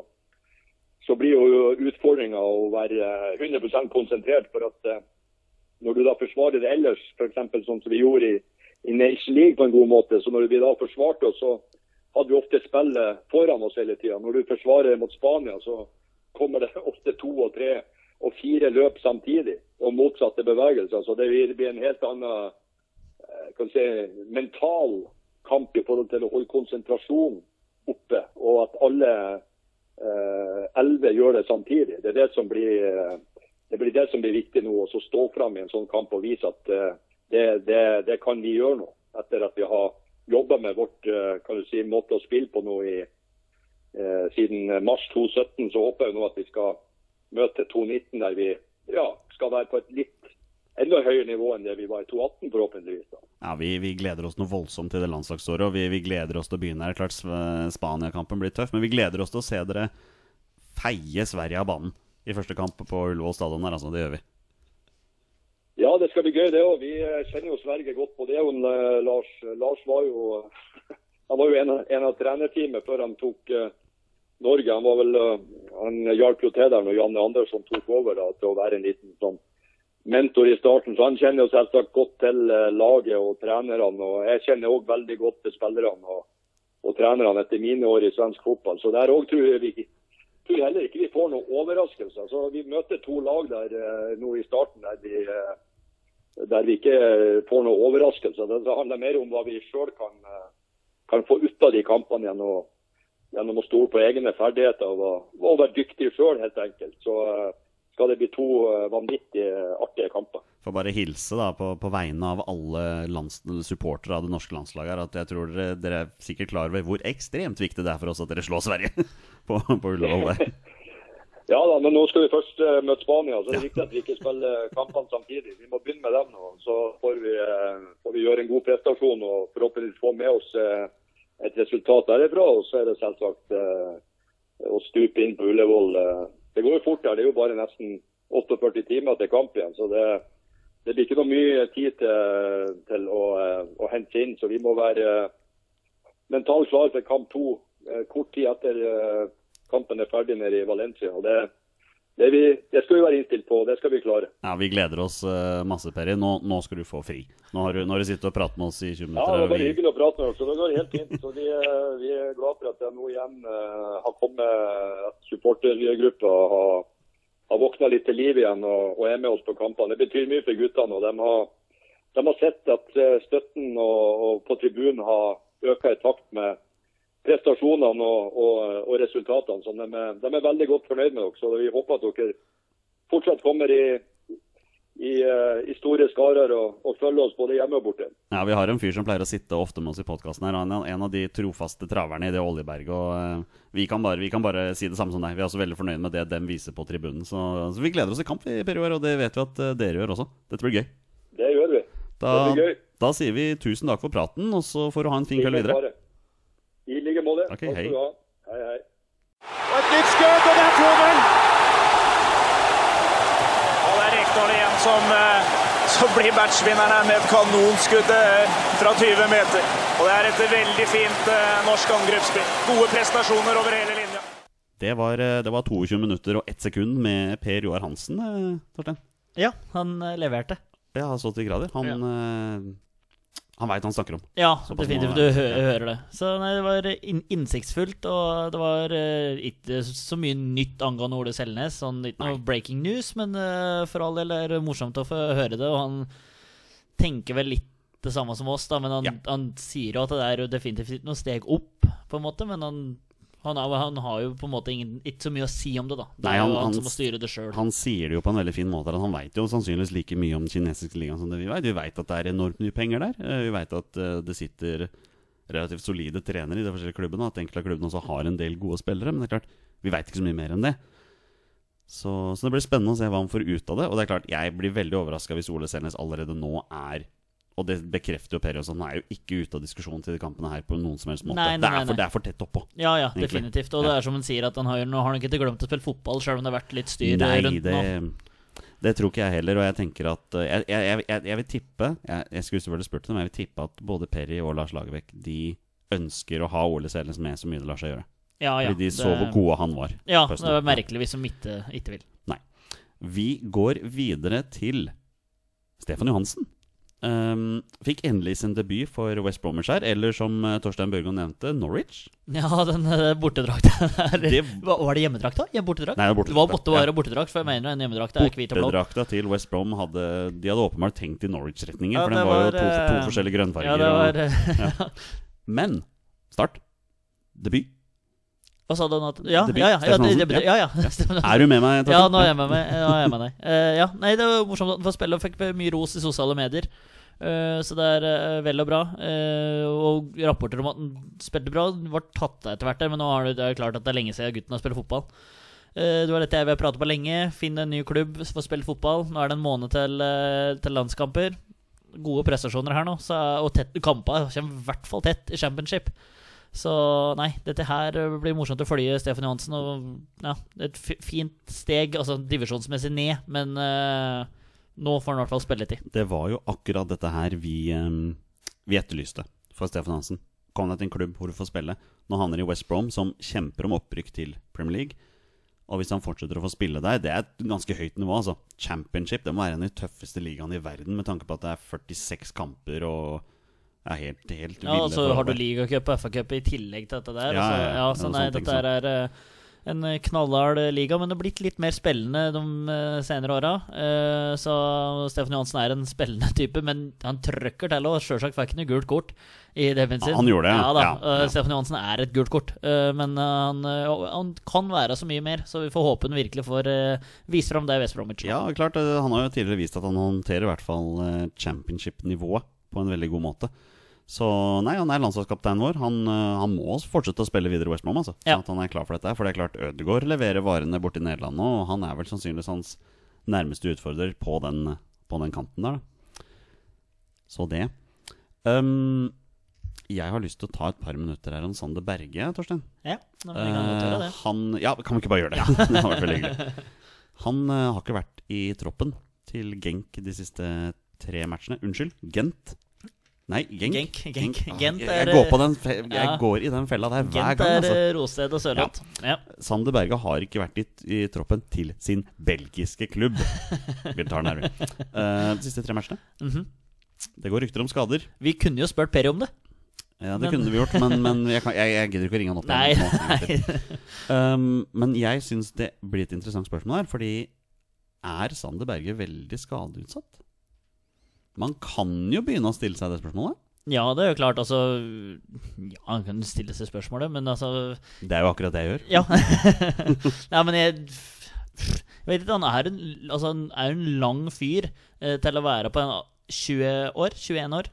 S4: så blir jo utfordringa å være eh, 100 konsentrert. For at eh, når du da forsvarer det ellers, f.eks. sånn som vi gjorde i, i Nation League på en god måte, så når vi da forsvarte oss, så hadde vi ofte spillet foran oss hele tida. Når du forsvarer mot Spania, så kommer det ofte to og tre og fire løp samtidig, og motsatte bevegelser. Så det blir en helt annen eh, si, mental kamp i forhold til å holde konsentrasjonen oppe, og at alle eh, elleve gjør det samtidig. Det det blir, eh, det blir det som blir viktig nå, å stå fram i en sånn kamp og vise at eh, det, det, kan vi gjøre nå, etter at vi har jobba med vårt eh, si, måte å spille på nå i, eh, siden mars 2017, så håper jeg nå at vi skal møte 2019 der vi ja, skal være på et litt enda høyere nivå enn det vi var i 2018, forhåpentligvis. da.
S1: Ja, vi, vi gleder oss noe voldsomt til det landslagsåret, og vi, vi gleder oss til å begynne her. Klart Spania-kampen blir tøff, men vi gleder oss til å se dere feie Sverige av banen i første kamp på Ullevål stadion her, altså. Det gjør vi.
S4: Ja, det skal bli gøy, det òg. Vi eh, kjenner jo Sverige godt på det. Og, eh, Lars, Lars var jo han var jo en, en av trenerteamet før han tok eh, Norge. Han var vel, han hjalp jo til der når Janne Andersson tok over da, til å være en liten sånn mentor i starten. Så han kjenner jo selvsagt godt til eh, laget og trenerne. Og jeg kjenner òg veldig godt til spillerne og, og trenerne etter mine år i svensk fotball. Så der òg tror jeg vi tror heller ikke vi får noen overraskelser. Så Vi møter to lag der eh, nå i starten der vi, eh, der vi ikke får noen overraskelser. Det handler mer om hva vi sjøl kan, kan få ut av de kampene gjennom, gjennom å stole på egne ferdigheter og, og være dyktig sjøl, helt enkelt. Så skal det bli to eh, vanvittig artige kamper.
S1: Får bare hilse da på, på vegne av alle supportere av det norske landslaget her, at jeg tror dere, dere er sikkert klar over hvor ekstremt viktig det er for oss at dere slår Sverige på, på Ullevål.
S4: Ja da, men nå skal vi først uh, møte Spania, så det er viktig at vi ikke spiller kampene samtidig. Vi må begynne med dem nå. Så får vi, uh, får vi gjøre en god prestasjon og forhåpentligvis få med oss uh, et resultat derifra. Og så er det selvsagt eh, å stupe inn på Ullevål. Det går jo fort her. Det er jo bare nesten 48 timer til kamp igjen. Så det, det blir ikke noe mye tid til, til å, å hente inn. Så vi må være eh, mentalt klare for kamp to eh, kort tid etter eh, kampen er ferdig nede i Valencia. og det, det, vi, det skal vi være innstilt på, det skal vi klare.
S1: Ja, Vi gleder oss eh, masse, Peri. Nå, nå skal du få fri. Nå har du, nå har du sittet og pratet med oss i 20 minutter.
S4: Ja.
S1: Det
S4: var bare
S1: vi-
S4: hyggelig å prate med dere. så Det går helt fint. Så Vi, er- vi er glad for at jeg nå igjen eh, har kommet at supportergruppa har, har våkna litt til liv igjen og, og er med oss på kampene. Det betyr mye for guttene. og De har, de har sett at eh, støtten og, og på tribunen har økt i takt med prestasjonene og, og, og resultatene. Så de er, de er veldig godt fornøyd med dere. Så vi håper at dere fortsatt kommer i, i, eh, i store skarer og, og følger oss både hjemme og borte.
S1: Ja, Vi har en fyr som pleier å sitte ofte med oss i podkasten. Han er en av de trofaste traverne i det oljeberget. Og eh, vi kan, bare, vi kan bare si det samme som deg. Vi er også veldig fornøyd med det dem viser på tribunen. Så, så vi gleder oss til kamp, i Per og det vet vi at eh, dere gjør også. Dette blir gøy.
S4: Det gjør vi.
S1: Da,
S4: Det blir gøy.
S1: da sier vi tusen takk for praten, og så får du ha en fin kveld videre.
S4: Bare. I Okay,
S1: hei.
S4: Hei, hei.
S3: Og et nytt skudd, og det er 2-0! Og det er Rekdal igjen som, eh, som blir matchvinneren her med et kanonskudd eh, fra 20 meter. Og det er et veldig fint eh, norsk angrepsspill. Gode prestasjoner over hele linja.
S1: Det var, det var 22 minutter og 1 sekund med Per Joar Hansen, Torstein.
S2: Ja, han leverte.
S1: Ja, så til grader. Han, eh, han veit han snakker om.
S2: Ja, definitivt. Du hø hører det. Så nei, det var in innsiktsfullt, og det var uh, ikke så mye nytt angående Ole Selnes. Sånn, ikke noe breaking news, men uh, for all del er det morsomt å få høre det. Og han tenker vel litt det samme som oss, da, men han,
S1: Ja.
S2: han sier jo at det er jo definitivt noen steg opp, på en måte. Men han, han, har, han har jo på en måte ingen, ikke så mye å si om det, da. Det
S1: Nei,
S2: er
S1: han-
S2: jo han,
S1: han-
S2: som må styre det sjøl.
S1: Han sier det jo på en veldig fin måte. Han veit jo sannsynligvis like mye om kinesiske ligaen som det vi veit. Vi veit at det er enormt mye penger der. Eh, Vi veit at eh, det sitter relativt solide trenere i de forskjellige klubbene. At enkelte av klubbene også har en del gode spillere. Men det er klart, vi veit ikke så mye mer enn det. Så, så det blir spennende å se hva han får ut av det. Og det er klart, jeg blir veldig overraska hvis Ole Selnes allerede nå er Og det bekrefter jo Per også, han er jo ikke ute av diskusjonen til de kampene her på noen som helst måte.
S2: Nei, nei,
S1: det,
S2: nei,
S1: er for, det er for tett oppå.
S2: Ja, ja,
S1: egentlig.
S2: definitivt. Og det
S1: Ja.
S2: er som han sier, at han har, nå har han ikke glemt å spille fotball, sjøl om det har vært litt styr
S1: Nei,
S2: rundt
S1: det,
S2: nå.
S1: det tror ikke jeg heller. Og jeg tenker at eh, Jeg, jeg, jeg, jeg vil tippe Jeg, skulle selvfølgelig spurt dem, men jeg vil tippe at både Perry og Lars Lagerbäck De ønsker å ha Ole Selnes med så mye det lar seg gjøre.
S2: Ja, ja,
S1: Fordi de så
S2: det-
S1: hvor gode han var.
S2: Ja,
S1: på
S2: det er merkelig hvis de ikke, ikke vil.
S1: Nei. Vi går videre til Stefan Johansen. Um, fikk endelig sin debut for West Bromwich her, eller som eh, Torstein Børgo nevnte, Norwich.
S2: Ja, den uh, bortedrakta der. Var det hjemmedrakt, da? Ja, bortedrakt?
S1: Nei, det var bortedrakt,
S2: Det var
S1: ja.
S2: bortedrakt, for jeg mener en hjemmedrakt er hvit og blå.
S1: Bortedrakta til West Brom hadde De hadde åpenbart tenkt i Norwich-retningen,
S2: Ja,
S1: for den var, jo to, to
S2: eh,
S1: forskjellige grønnfarger.
S2: Ja, det var eh.
S1: Men start. Debut.
S2: Hva sa du nå? Ja, ja, ja. ja, ja.
S1: Er du med meg?
S2: Ja, nå er jeg med meg. Eh, ja, nei, det var morsomt han fikk mye ros i sosiale medier. Eh, så det er eh, vel og bra. Eh, og rapporter om at han spilte bra, var tatt etter hvert, men nå er det, klart at det er lenge siden gutten har spilt fotball. Det var dette jeg vil prate på lenge. Finn en ny klubb, få spille fotball. Nå er det en måned til, til landskamper. Gode prestasjoner her nå, så, og kamper kommer i hvert fall tett i championship. Så nei, dette her blir morsomt å følge Stefan Johansen. Og ja, et fint steg, altså divisjonsmessig ned, men eh, nå får han i hvert fall spilletid.
S1: Det var jo akkurat dette her vi, vi etterlyste for Stefan Hansen. Kom deg til en klubb hvor du får spille. Nå havner han i West Brom, som kjemper om opprykk til Premier League. Og hvis han fortsetter å få spille der, det er et ganske høyt nivå. altså Championship det må være en av de tøffeste ligaene i verden, med tanke på at det er 46 kamper og er helt, helt
S2: Ja, og så har du ligacup og FA-cup i tillegg til dette der.
S1: Ja, ja, ja.
S2: ja, så
S1: er
S2: nei, dette her er eh, en knallhard liga, men det har blitt litt mer spillende de eh, senere åra. Eh, så Stefan Johansen er en spillende type, men han trøkker til og Sjølsagt fikk han jo gult kort i debuten sin.
S1: Han gjorde det, ja.
S2: ja.
S1: Ja,
S2: eh. Stefan Johansen er et gult kort, eh, men eh, han, eh, han kan være så mye mer, så vi får håpe han virkelig får vise fram det West Bromwich.
S1: Ja, klart. eh, Han har jo tidligere vist at han håndterer i hvert fall eh, championship-nivået på en veldig god måte. Så nei, han er landslagskapteinen vår. Han, eh, han må fortsette å spille videre i West altså.
S2: Ja.
S1: Sånn at han er klar for dette. For det er klart Ødegaard leverer varene borti Nederland nå, og han er vel sannsynligvis hans nærmeste utfordrer på den, på den kanten der, da. Så det. Um, jeg har lyst til å ta et par minutter her om Sander Berge, Torstein.
S2: Ja, da vi kan gjøre det.
S1: Eh, han, ja, kan vi ikke bare gjøre det? Ja. det har vært veldig hyggelig. Han uh, har ikke vært i troppen til Genk de siste tre matchene. Unnskyld, Gent. Nei, Genk.
S2: Genk, Genk.
S1: Ah,
S2: Gent
S1: jeg,
S2: er,
S1: jeg, går på den jeg
S2: ja.
S1: går i den fella der hver
S2: Gent
S1: gang.
S2: er
S1: Altså.
S2: er Rosted og Sørloth. Ja.
S1: Sander Berge har ikke vært i, i troppen til sin belgiske klubb. Vi tar den her, vi. Uh, de siste tre matchene.
S2: Mhm.
S1: Det går rykter om skader.
S2: Vi kunne jo spurt Peri om det.
S1: Ja, det
S2: Men-
S1: kunne vi gjort, men, men jeg, kan, jeg, jeg gidder ikke å ringe han opp.
S2: Nei,
S1: igjen. Um, men jeg syns det blir et interessant spørsmål her, fordi er Sander Berge veldig skadeutsatt? Man kan jo begynne å stille seg det spørsmålet.
S2: Ja, det er jo klart, altså Ja, han kan stille seg spørsmålet, men altså
S1: Det er jo akkurat det jeg gjør.
S2: Ja. Nei, men jeg Jeg vet ikke, han er en, altså, han er en lang fyr eh, til å være på en 20 år? 21 år?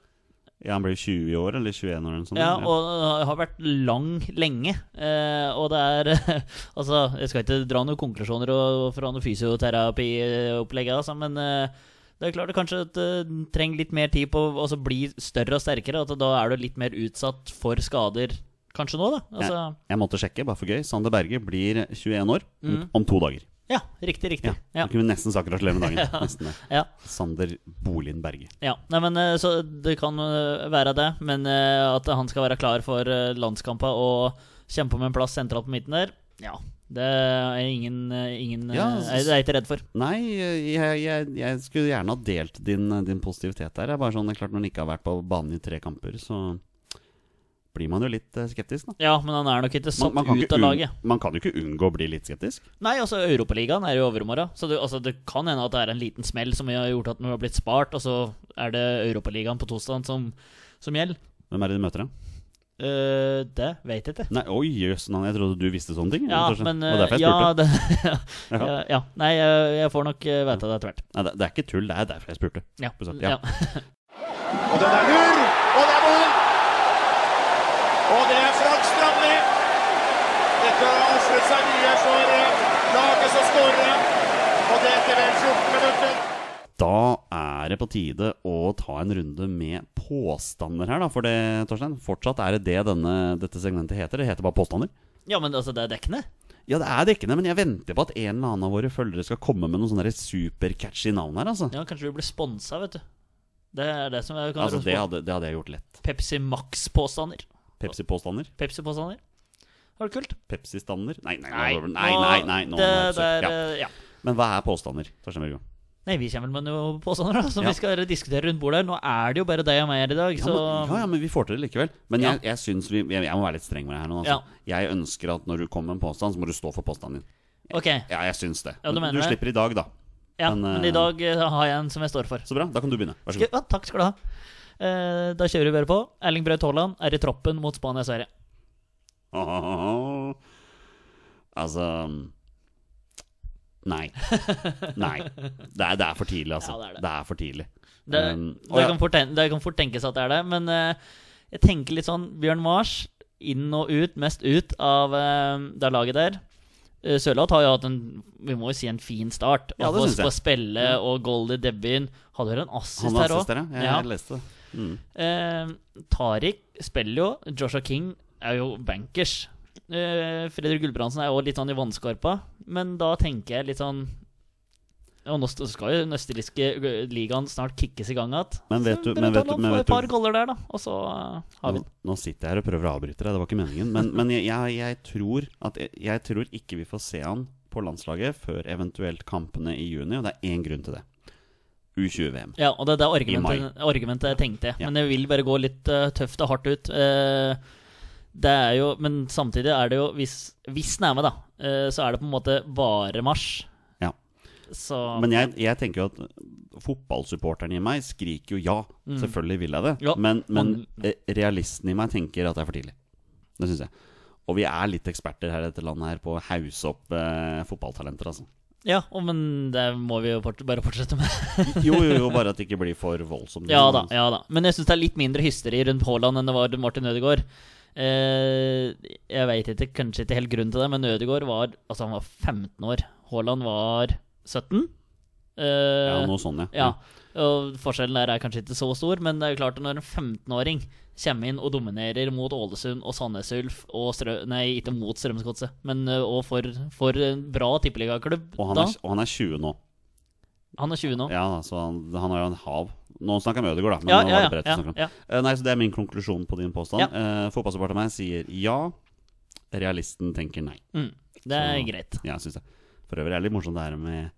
S1: Ja, Han blir 20 år, eller 21 år, eller noe.
S2: Ja, og uh, har vært lang lenge. Eh, og det er Altså, jeg skal ikke dra noen konklusjoner og, fra noe fysioterapiopplegg, altså, men eh, det er klart det kanskje at du trenger litt mer tid på å altså, bli større og sterkere. At da er du litt mer utsatt for skader kanskje nå, da. Altså,
S1: jeg, jeg måtte sjekke, bare for gøy. Sander Berge blir 21 år om,
S2: Mm.
S1: om to dager.
S2: ja, riktig, riktig.
S1: Ja,
S2: Ja.
S1: Kunne vi nesten sagt gratulerer med dagen. Nesten det.
S2: Ja.
S1: Sander Bolin Berge.
S2: Ja, nei, men eh, så Det kan eh, være det, men eh, at han skal være klar for landskampa og kjempe om en plass sentralt på midten der, ja. Det er ingen, eh, ingen
S1: Ja,
S2: eh, er, er jeg ikke redd for.
S1: Nei, jeg, jeg, jeg skulle gjerne ha delt din, din positivitet der. Det er bare sånn, det er klart Når han ikke har vært på banen i tre kamper, så blir man jo litt eh, skeptisk, da.
S2: Ja, men han er nok ikke satt
S1: Man, man,
S2: ut av laget.
S1: man kan jo ikke unngå å bli litt skeptisk.
S2: Nei, altså Europaligaen er jo i morgen. så det, altså, det kan hende at det er en liten smell som har gjort at den har blitt spart, og så er det Europaligaen på torsdag som, som gjelder.
S1: Hvem er det de møter, da?
S2: Eh, det vet jeg ikke.
S1: Nei, Oi, jøss, jeg trodde du visste sånne ting.
S2: Ja,
S1: men,
S2: men
S1: Det var
S2: eh,
S1: derfor jeg
S2: ja, det,
S1: Ja.
S2: ja, ja. Nei, jeg, jeg får nok eh, vite det etter hvert.
S1: Nei, det, det er ikke tull, det er derfor jeg spurte.
S2: Ja. Ja.
S1: ja.
S3: Og den er lur, og det er mål! Og det er Frank Strandli. Dette har ofret seg mye for eh, laget som skårer. Og det etter vel 14 minutter.
S1: Da er det på tide å ta en runde med påstander her, da. For det, Torstein, fortsatt er det det denne, dette segmentet heter. Det heter bare påstander.
S2: ja, men altså, det er dekkende.
S1: Ja, det er dekkende, men jeg venter på at en eller annen av våre følgere skal komme med noen sånne supercatchy navn her, altså.
S2: Ja, Kanskje vi blir sponsa, vet du. Det er det som jeg kan
S1: Altså, det hadde, det hadde jeg gjort lett.
S2: Pepsi Max-påstander.
S1: Pepsi-påstander?
S2: Pepsi-påstander. Var det kult?
S1: Nei, nei, nei.
S2: Nei,
S1: nei, nei, nei, nei, nei,
S2: nei,
S1: nei er, absurd. ja.
S2: eh, ja.
S1: Men hva er påstander? Torstein Børgo?
S2: Nei, vi kommer med noen påstander da som
S1: Ja.
S2: vi skal diskutere rundt bordet. Nå er det jo bare deg og meg her i dag,
S1: Ja,
S2: så
S1: men, ja, ja, men vi får til det likevel. Men
S2: Ja.
S1: jeg, jeg synes vi jeg, jeg må være litt streng med det her nå. Altså. Jeg ønsker at når du kommer med en påstand, så må du stå for påstanden din.
S2: Ok.
S1: Ja, jeg syns det.
S2: Ja, du
S1: Men
S2: mener
S1: du slipper i dag, da.
S2: Ja,
S1: Men,
S2: men,
S1: eh,
S2: i dag eh, har jeg en som jeg står for.
S1: Så bra. Da kan du begynne. Vær så god.
S2: ja, takk skal du ha. Eh, da kjører vi bare på. Erling Braut Haaland er i troppen mot Spania og Sverige.
S1: Altså Nei. Nei. Det er, det er for tidlig, altså.
S2: Ja, det er det.
S1: det er for tidlig.
S2: Det,
S1: Um,
S2: kan fort, det kan fort tenkes at det er det, men uh, jeg tenker litt sånn Bjørn Mars inn og ut, mest ut av uh, det laget der. Uh, Sørloth har jo hatt en vi må jo si en fin start.
S1: Ja, det syns jeg.
S2: På spille og gold i debuten. Hadde vel en assist
S1: Han
S2: her òg.
S1: Ja. ja. Jeg, jeg leste det. Mm.
S2: Uh, Tariq spiller jo. Joshua King er jo bankers. Eh, Fredrik Gulbrandsen er jo litt sånn i vannskorpa. Men da tenker jeg litt sånn Og nå skal jo den østerrikske ligaen snart kickes i gang igjen.
S1: Men vet du- men vet du- men vet
S2: et par goller der, da. Og så eh, har vi
S1: Nå, nå sitter jeg her og prøver å avbryte deg, det var ikke meningen. Men, men jeg, jeg, jeg tror at jeg, jeg tror ikke vi får se han på landslaget før eventuelt kampene i juni, og det er én grunn til det. U20-VM.
S2: Ja, og det er det argumentet, argumentet jeg tenkte.
S1: Ja.
S2: Men jeg vil bare gå litt uh, tøft og hardt ut. Eh, det er jo Men samtidig er det jo Hvis, hvis den er med, da, eh, så er det på en måte bare mars.
S1: Ja.
S2: Så
S1: Men jeg, jeg tenker jo at fotballsupporteren i meg skriker jo ja. Selvfølgelig vil jeg det.
S2: Mm. Ja,
S1: men men eh, realisten i meg tenker at det er for tidlig. Det syns jeg. Og vi er litt eksperter her i dette landet her på å hause opp eh, fotballtalenter, altså.
S2: Ja, og, men det må vi jo fort, bare fortsette med.
S1: Jo, jo, jo, bare at det ikke blir for voldsomt.
S2: ja da, ja da. Men jeg syns det er litt mindre hysteri rundt Haaland enn det var Martin Ødegaard. Eh, jeg veit ikke, kanskje ikke helt grunn til det, men Ødegaard var Altså, han var 15 år. Haaland var 17. Eh,
S1: Ja, noe sånn, ja.
S2: Ja, og Forskjellen der er kanskje ikke så stor, men det er jo klart at når en 15-åring kommer inn og dominerer mot Ålesund og Sandnes Ulf og Strø... Nei, ikke mot Strømsgodset, men og for, for en bra tippeligaklubb
S1: Og og han er 20 nå.
S2: Han er 20 nå.
S1: Ja, så han, han har jo en hav Nå snakker jeg med Ødegaard, da. Men
S2: Ja,
S1: nå
S2: ja,
S1: var det
S2: ja,
S1: Brett
S2: ja,
S1: om.
S2: ja.
S1: Eh, Nei, så Det er min konklusjon på din påstand.
S2: Ja.
S1: Uh, Fotballsupporteren meg sier ja. Realisten tenker nei.
S2: Mm, det er
S1: Så-
S2: greit.
S1: Ja, synes jeg. For øvrig er det litt morsomt det her med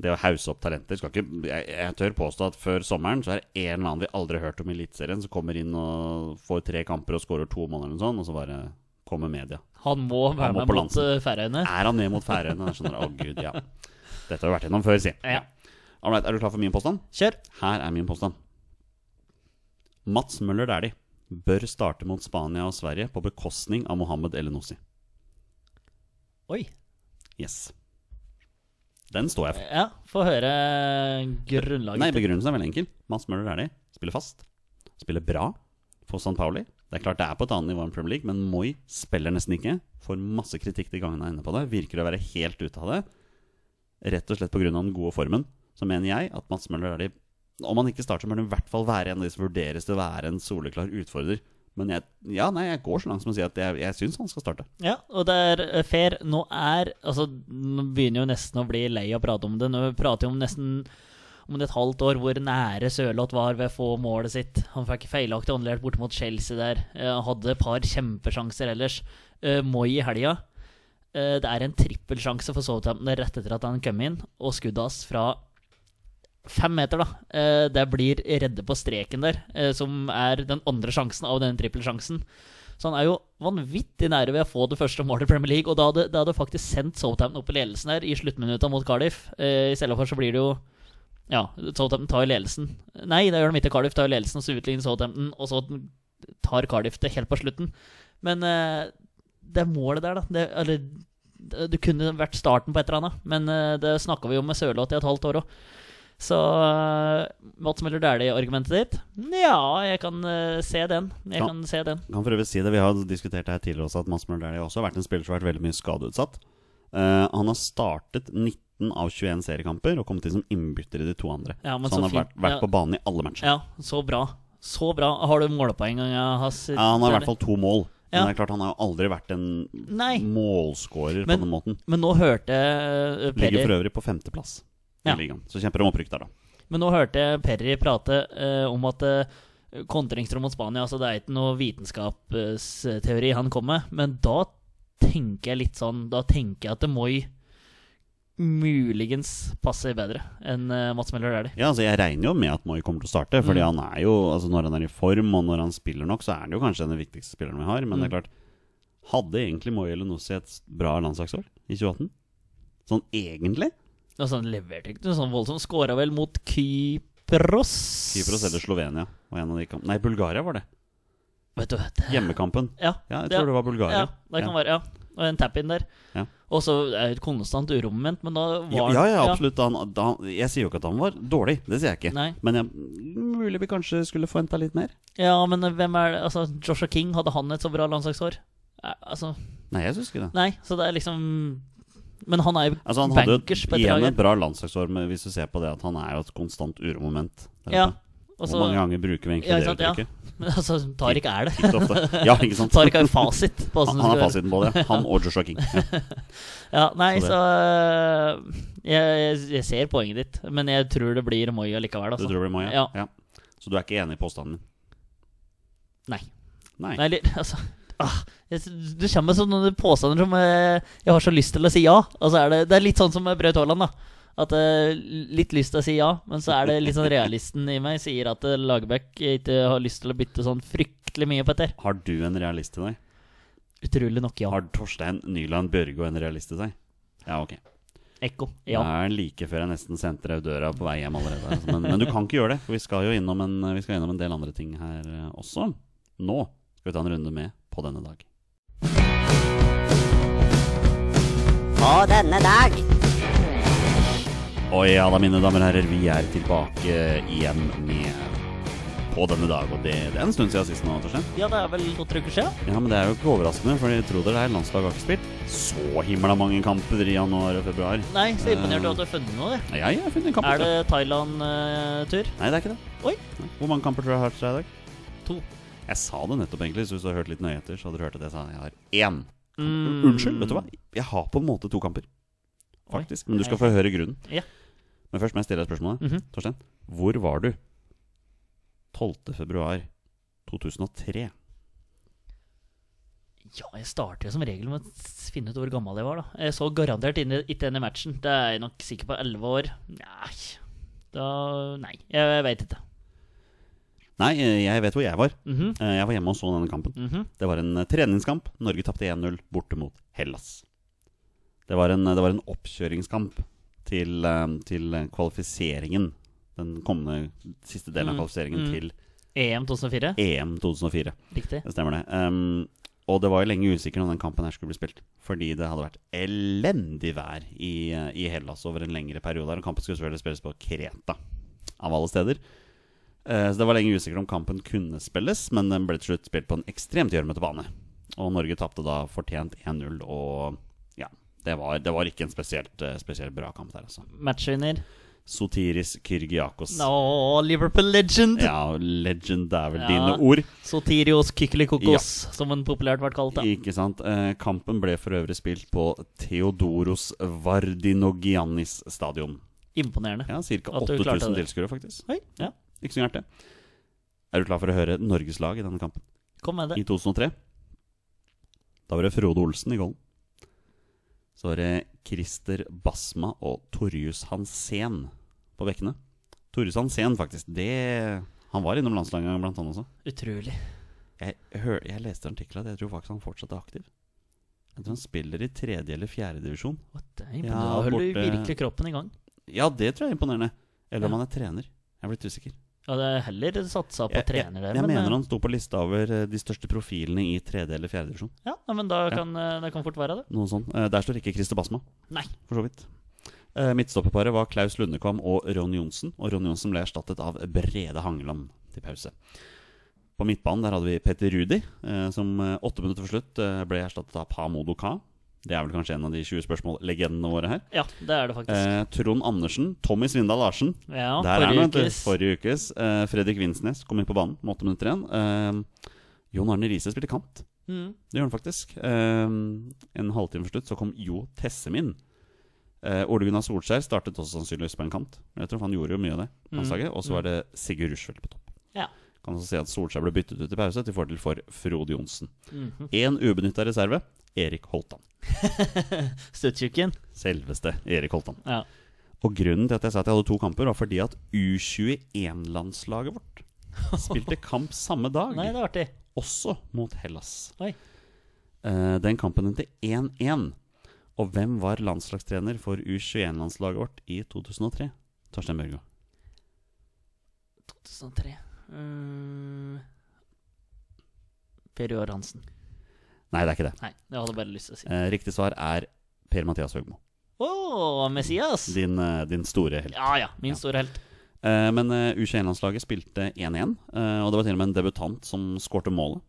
S1: det å hause opp talenter. Ikke, jeg, jeg tør påstå at før sommeren så er det en eller annen vi aldri har hørt om i Eliteserien, som kommer inn og får tre kamper og skårer to måneder eller sånt, og så bare kommer media.
S2: Han må være
S1: må
S2: med mot Færøyene.
S1: Er han med mot Færøyene? Å, gud, ja. Dette har vi vært gjennom før, si.
S2: Ja.
S1: Alright, er du klar for min påstand?
S2: Kjør.
S1: Her er min påstand. Mats Møller Dæhlie bør starte mot Spania og Sverige på bekostning av Mohammed Elenossi.
S2: Oi.
S1: Yes. Den står jeg for.
S2: Ja, få høre grunnlaget.
S1: Nei, Begrunnelsen er veldig enkel. Mats Møller Dæhlie spiller fast. Spiller bra for San Pauli. Det er klart det er på et annet nivå enn Premier League, men Moi spiller nesten ikke. Får masse kritikk de gangene han er inne på det. Virker å være helt ute av det. Rett og slett pga. den gode formen. Så mener jeg at Mats Møller Dæhlie Om han ikke starter, bør han i hvert fall være en av de som vurderes til å være en soleklar utfordrer. Men jeg, ja, nei, jeg går så langt som å si at jeg, jeg syns han skal starte.
S2: Ja, og det er eh, fair. Nå er Altså, nå begynner jo nesten å bli lei av å prate om det. Nå prater vi om nesten om et halvt år hvor nære Sørloth var ved å få målet sitt. Han fikk feilaktig håndlert borte mot Chelsea der. Han hadde et par kjempesjanser ellers. Uh, Moi i helga. Eh, det er en trippelsjanse for Southampton rett etter at han kom inn, og skuddet hans fra fem meter, da. Eh, det blir redde på streken der, eh, som er den andre sjansen av den trippelsjansen. Så han er jo vanvittig nære ved å få det første målet i Premier League. Og da hadde, det hadde faktisk sendt Southampton opp i ledelsen her i sluttminutta mot Cardiff. Eh, I stedet for så blir det jo Ja, Southampton tar jo ledelsen. Nei, det gjør de ikke. Cardiff tar jo ledelsen, så utligner Southampton, og så tar Cardiff det helt på slutten. Men det målet der, da det, Eller det, kunne vært starten på et eller annet. Men det snakka vi jo med Sørloth i et halvt år òg. Så uh, Mats Møller Dæhlie-argumentet ditt? Ja, jeg kan uh, se den. Jeg
S1: Ja.
S2: kan se den.
S1: Kan for øvrig si det, Vi har diskutert det her tidligere også, at Mats Møller Dæhlie også har vært en spiller som har vært veldig mye skadeutsatt. Uh, han har startet 19 av 21 seriekamper og kommet inn som innbytter i de to andre.
S2: Ja, så,
S1: så han har vært, vært
S2: Ja.
S1: på banen i alle matcher.
S2: Ja, så bra. Så bra. Har du målepoeng hans?
S1: Ja, han har i hvert fall to mål. Men det er klart han har jo aldri vært en
S2: Nei.
S1: målskårer på den måten.
S2: Men nå hørte uh,
S1: Ligger for øvrig på femteplass i
S2: Ja.
S1: ligaen. Så kjemper om opprykk der, da.
S2: Men nå hørte jeg Perry prate eh, om at eh, kontringsrom mot Spania Altså, det er ikke noe vitenskapsteori han kom med, men da tenker jeg litt sånn Da tenker jeg at det Moi muligens passer bedre enn uh, Mats Møller Dæhlie.
S1: Ja, altså Jeg regner jo med at Moi kommer til å starte. Fordi
S2: Mm.
S1: han er jo, altså når han er i form og når han spiller nok, så er han jo kanskje den viktigste spilleren vi har. Men det er
S2: Mm.
S1: klart Hadde egentlig Moi Elenossi et bra landslagsår i 2018? Sånn egentlig?
S2: Altså, han leverte ikke noe sånn voldsomt. Skåra vel mot Kypros.
S1: Kypros eller Slovenia var en av de kamp- Nei, Bulgaria var det.
S2: Vet du det,
S1: Hjemmekampen.
S2: Ja,
S1: Ja, jeg
S2: Ja.
S1: tror det var Bulgaria.
S2: ja, det kan være Ja. Og en tap-in der.
S1: Ja.
S2: Og så er det et konstant uromoment, men da var
S1: Ja, ja, ja absolutt. Han, da, jeg sier jo ikke at han var dårlig, det sier jeg ikke.
S2: Nei.
S1: Men jeg, mulig vi kanskje skulle forventa litt mer.
S2: Ja, men hvem er det Altså, Joshua King, hadde han et så bra landslagsår? Eh, Altså,
S1: Nei, jeg syns ikke det.
S2: nei, så det er liksom Men han er jo
S1: Altså Han hadde
S2: bankers
S1: jo
S2: på et
S1: igjen et bra landslagsår, men hvis du ser på det at han er jo et konstant uromoment.
S2: Ja. også,
S1: Hvor mange ganger bruker vi egentlig
S2: Ja,
S1: det
S2: sant, ja. men altså, Tariq er det.
S1: Ja, ikke sant?
S2: Tariq har jo fasit på
S1: Han, han er fasiten på det. Han og Joshua King. Ja.
S2: Ja, nei,
S1: Så
S2: så øh, jeg, jeg, ser poenget ditt, men jeg tror det blir Moi Altså.
S1: Du tror det blir Moya?
S2: Ja.
S1: ja. Så du er ikke enig i påstanden min?
S2: Nei.
S1: Nei.
S2: Nei, altså ah, jeg, Du kommer sånne påstander som eh, jeg har så lyst til å si ja. Altså er det, det er litt sånn som med Braut Haaland. da At eh, Litt lyst til å si ja, men så er det litt sånn realisten i meg sier at eh, Lagerbäck ikke har lyst til å bytte sånn fryktelig mye, Petter.
S1: Har du en realist i deg?
S2: Utrolig nok, ja.
S1: Har Torstein Nyland Børgo en realist i seg? Ja, ok.
S2: Ekko.
S1: Det
S2: Ja.
S1: er like før jeg nesten sendte deg ut døra på vei hjem allerede. altså. Men, men du kan ikke gjøre det, for vi skal jo innom en, vi skal innom en del andre ting her eh, også. Nå skal vi ta en runde med På denne dag.
S5: På denne dag.
S1: Og ja da, mine damer og herrer, vi er tilbake igjen med På denne dag. Og det, det er en stund siden sist nå, Torstein.
S2: ja, det er vel to-tre uker siden.
S1: Ja, men det er jo ikke overraskende, for jeg tror dere er landslaget har ikke spilt så himla mange kamper i januar og februar.
S2: Nei, så imponert over at du har funnet noe. det.
S1: Ja, jeg har funnet en kamp.
S2: Er det. Thailand-tur?
S1: Nei, det er ikke det.
S2: Oi.
S1: Nei. Hvor mange kamper tror du jeg har hørt seg i dag?
S2: To.
S1: Jeg sa det nettopp, egentlig. Så hvis du har hørt litt nøye etter, så hadde du hørt at jeg sa jeg har én.
S2: Mm.
S1: Unnskyld, vet du hva? Jeg har på en måte to kamper.
S2: Oi.
S1: Faktisk. Men du skal få høre grunnen.
S2: Ja.
S1: Men først må jeg stille deg spørsmålet.
S2: Mhm.
S1: Torstein, hvor var du 12. februar 2003?
S2: Ja, jeg starter jo som regel med å finne ut hvor gammel jeg var. da Jeg så garantert ikke denne matchen. Det er jeg nok sikker på. Elleve år. Nei da, Nei, jeg veit ikke.
S1: Nei, eh, jeg vet hvor jeg var.
S2: Mm
S1: -hmm. Jeg var hjemme og så denne kampen.
S2: mhm.
S1: Det var en eh, treningskamp. Norge tapte 1-0 borte mot Hellas. Det var en, det var en oppkjøringskamp til, til kvalifiseringen. Den kommende siste delen av
S2: Mm,
S1: kvalifiseringen
S2: mm.
S1: til
S2: EM 2004.
S1: EM 2004.
S2: Riktig.
S1: Det stemmer det. Um, og det var jo lenge usikkert når den kampen her skulle bli spilt. Fordi det hadde vært elendig vær i, i Hellas over en lengre periode. Og kampen skulle selvfølgelig spilles på Kreta, av alle steder. Eh, så det var lenge usikkert om kampen kunne spilles, men den ble til slutt spilt på en ekstremt gjørmete bane. Og Norge tapte da fortjent 1-0, og ja Det var, det var ikke en spesielt, eh, spesielt bra kamp der, altså.
S2: Matchvinner.
S1: Sotiris Kyrgiakos.
S2: No, Liverpool legend!
S1: Ja, legend er vel
S2: Ja.
S1: dine ord.
S2: Sotirios Kykelikokos, som den populært ble kalt. da
S1: Ikke sant. Eh, kampen ble for øvrig spilt på Theodoros Vardinogiannis stadion.
S2: Imponerende.
S1: Ja, Ca.
S2: At du klarte
S1: 8000 tilskuere, faktisk.
S2: Oi, ja.
S1: Ikke så gærent, det. Er du klar for å høre Norges lag i denne kampen?
S2: Kom med det.
S1: I 2003. Da var det Frode Olsen i goalen. Så var det Christer Basma og Torjus Hansen på bekkene. Torjus Hansen, faktisk. Det Han var innom landslaget blant annet også.
S2: Utrolig.
S1: Jeg, hør, jeg leste artikler at jeg tror faktisk han fortsatt er aktiv. Jeg tror han spiller i tredje eller fjerde divisjon.
S2: Det er
S1: Ja,
S2: imponerende. da holder
S1: borte-
S2: virkelig kroppen i gang.
S1: Ja, det tror jeg er imponerende. Eller om
S2: Ja.
S1: han er trener. Jeg er blitt usikker.
S2: Ja, det er heller satsa på
S1: Jeg, jeg,
S2: trener der.
S1: jeg
S2: men,
S1: mener
S2: eh,
S1: han sto på lista over eh, de største profilene i tredje eller fjerde divisjon.
S2: Ja, men da kan ja. det kan fort være det.
S1: Noe sånt. Eh, Der står ikke Christer Basma,
S2: Nei.
S1: for så vidt. Eh, Midtstopperparet var Klaus Lundekvam og Ron Johnsen. Og Ron Johnsen ble erstattet av Brede Hangeland til pause. På midtbanen der hadde vi Petter Rudi, eh, som eh, åtte minutter for slutt eh, ble erstattet av Pamodo Ka. Det er vel kanskje en av de 20 spørsmål-legendene våre her.
S2: Ja, det er det faktisk.
S1: Eh, Trond Andersen, Tommy Svindal Larsen.
S2: ja,
S1: Der er
S2: forrige
S1: vet
S2: ukes.
S1: Forrige ukes. Eh, Fredrik Vinsnes kom inn på banen med åtte minutter igjen. Eh, Jon Arne Riise spilte kant.
S2: Mm.
S1: Det gjør han faktisk. Eh, en halvtime for slutt så kom Jo Tessem inn. Eh, Ole Gunnar Solskjær startet også sannsynligvis på en kant. Men Jeg tror han gjorde jo mye av det.
S2: Mm.
S1: Og så var det Sigurd Rushfeldt på topp.
S2: Ja.
S1: Kan også si at Solskjær ble byttet ut i pause til fordel for Frode Johnsen. Én mm -hmm. ubenytta reserve. Erik Holtan.
S2: Stuttjukken.
S1: Selveste Erik Holtan.
S2: Ja.
S1: Og grunnen til at jeg sa at jeg hadde to kamper, var fordi at U21-landslaget vårt spilte kamp samme dag.
S2: Nei, det er artig.
S1: Også mot Hellas.
S2: Oi.
S1: Eh, den kampen endte 1-1. Og hvem var landslagstrener for U21-landslaget vårt i 2003? Torstein Børgo.
S2: 2003 mm. Per Joar Hansen.
S1: Nei, det er ikke det.
S2: Nei, jeg hadde bare lyst til å si det.
S1: Eh, riktig svar er Per-Mathias Høgmo.
S2: Å, Messias!
S1: Din, eh, din store helt.
S2: Ja ja, min store helt.
S1: Eh, men eh, U21-landslaget spilte 1-1, eh, og det var til og med en debutant som skårte målet.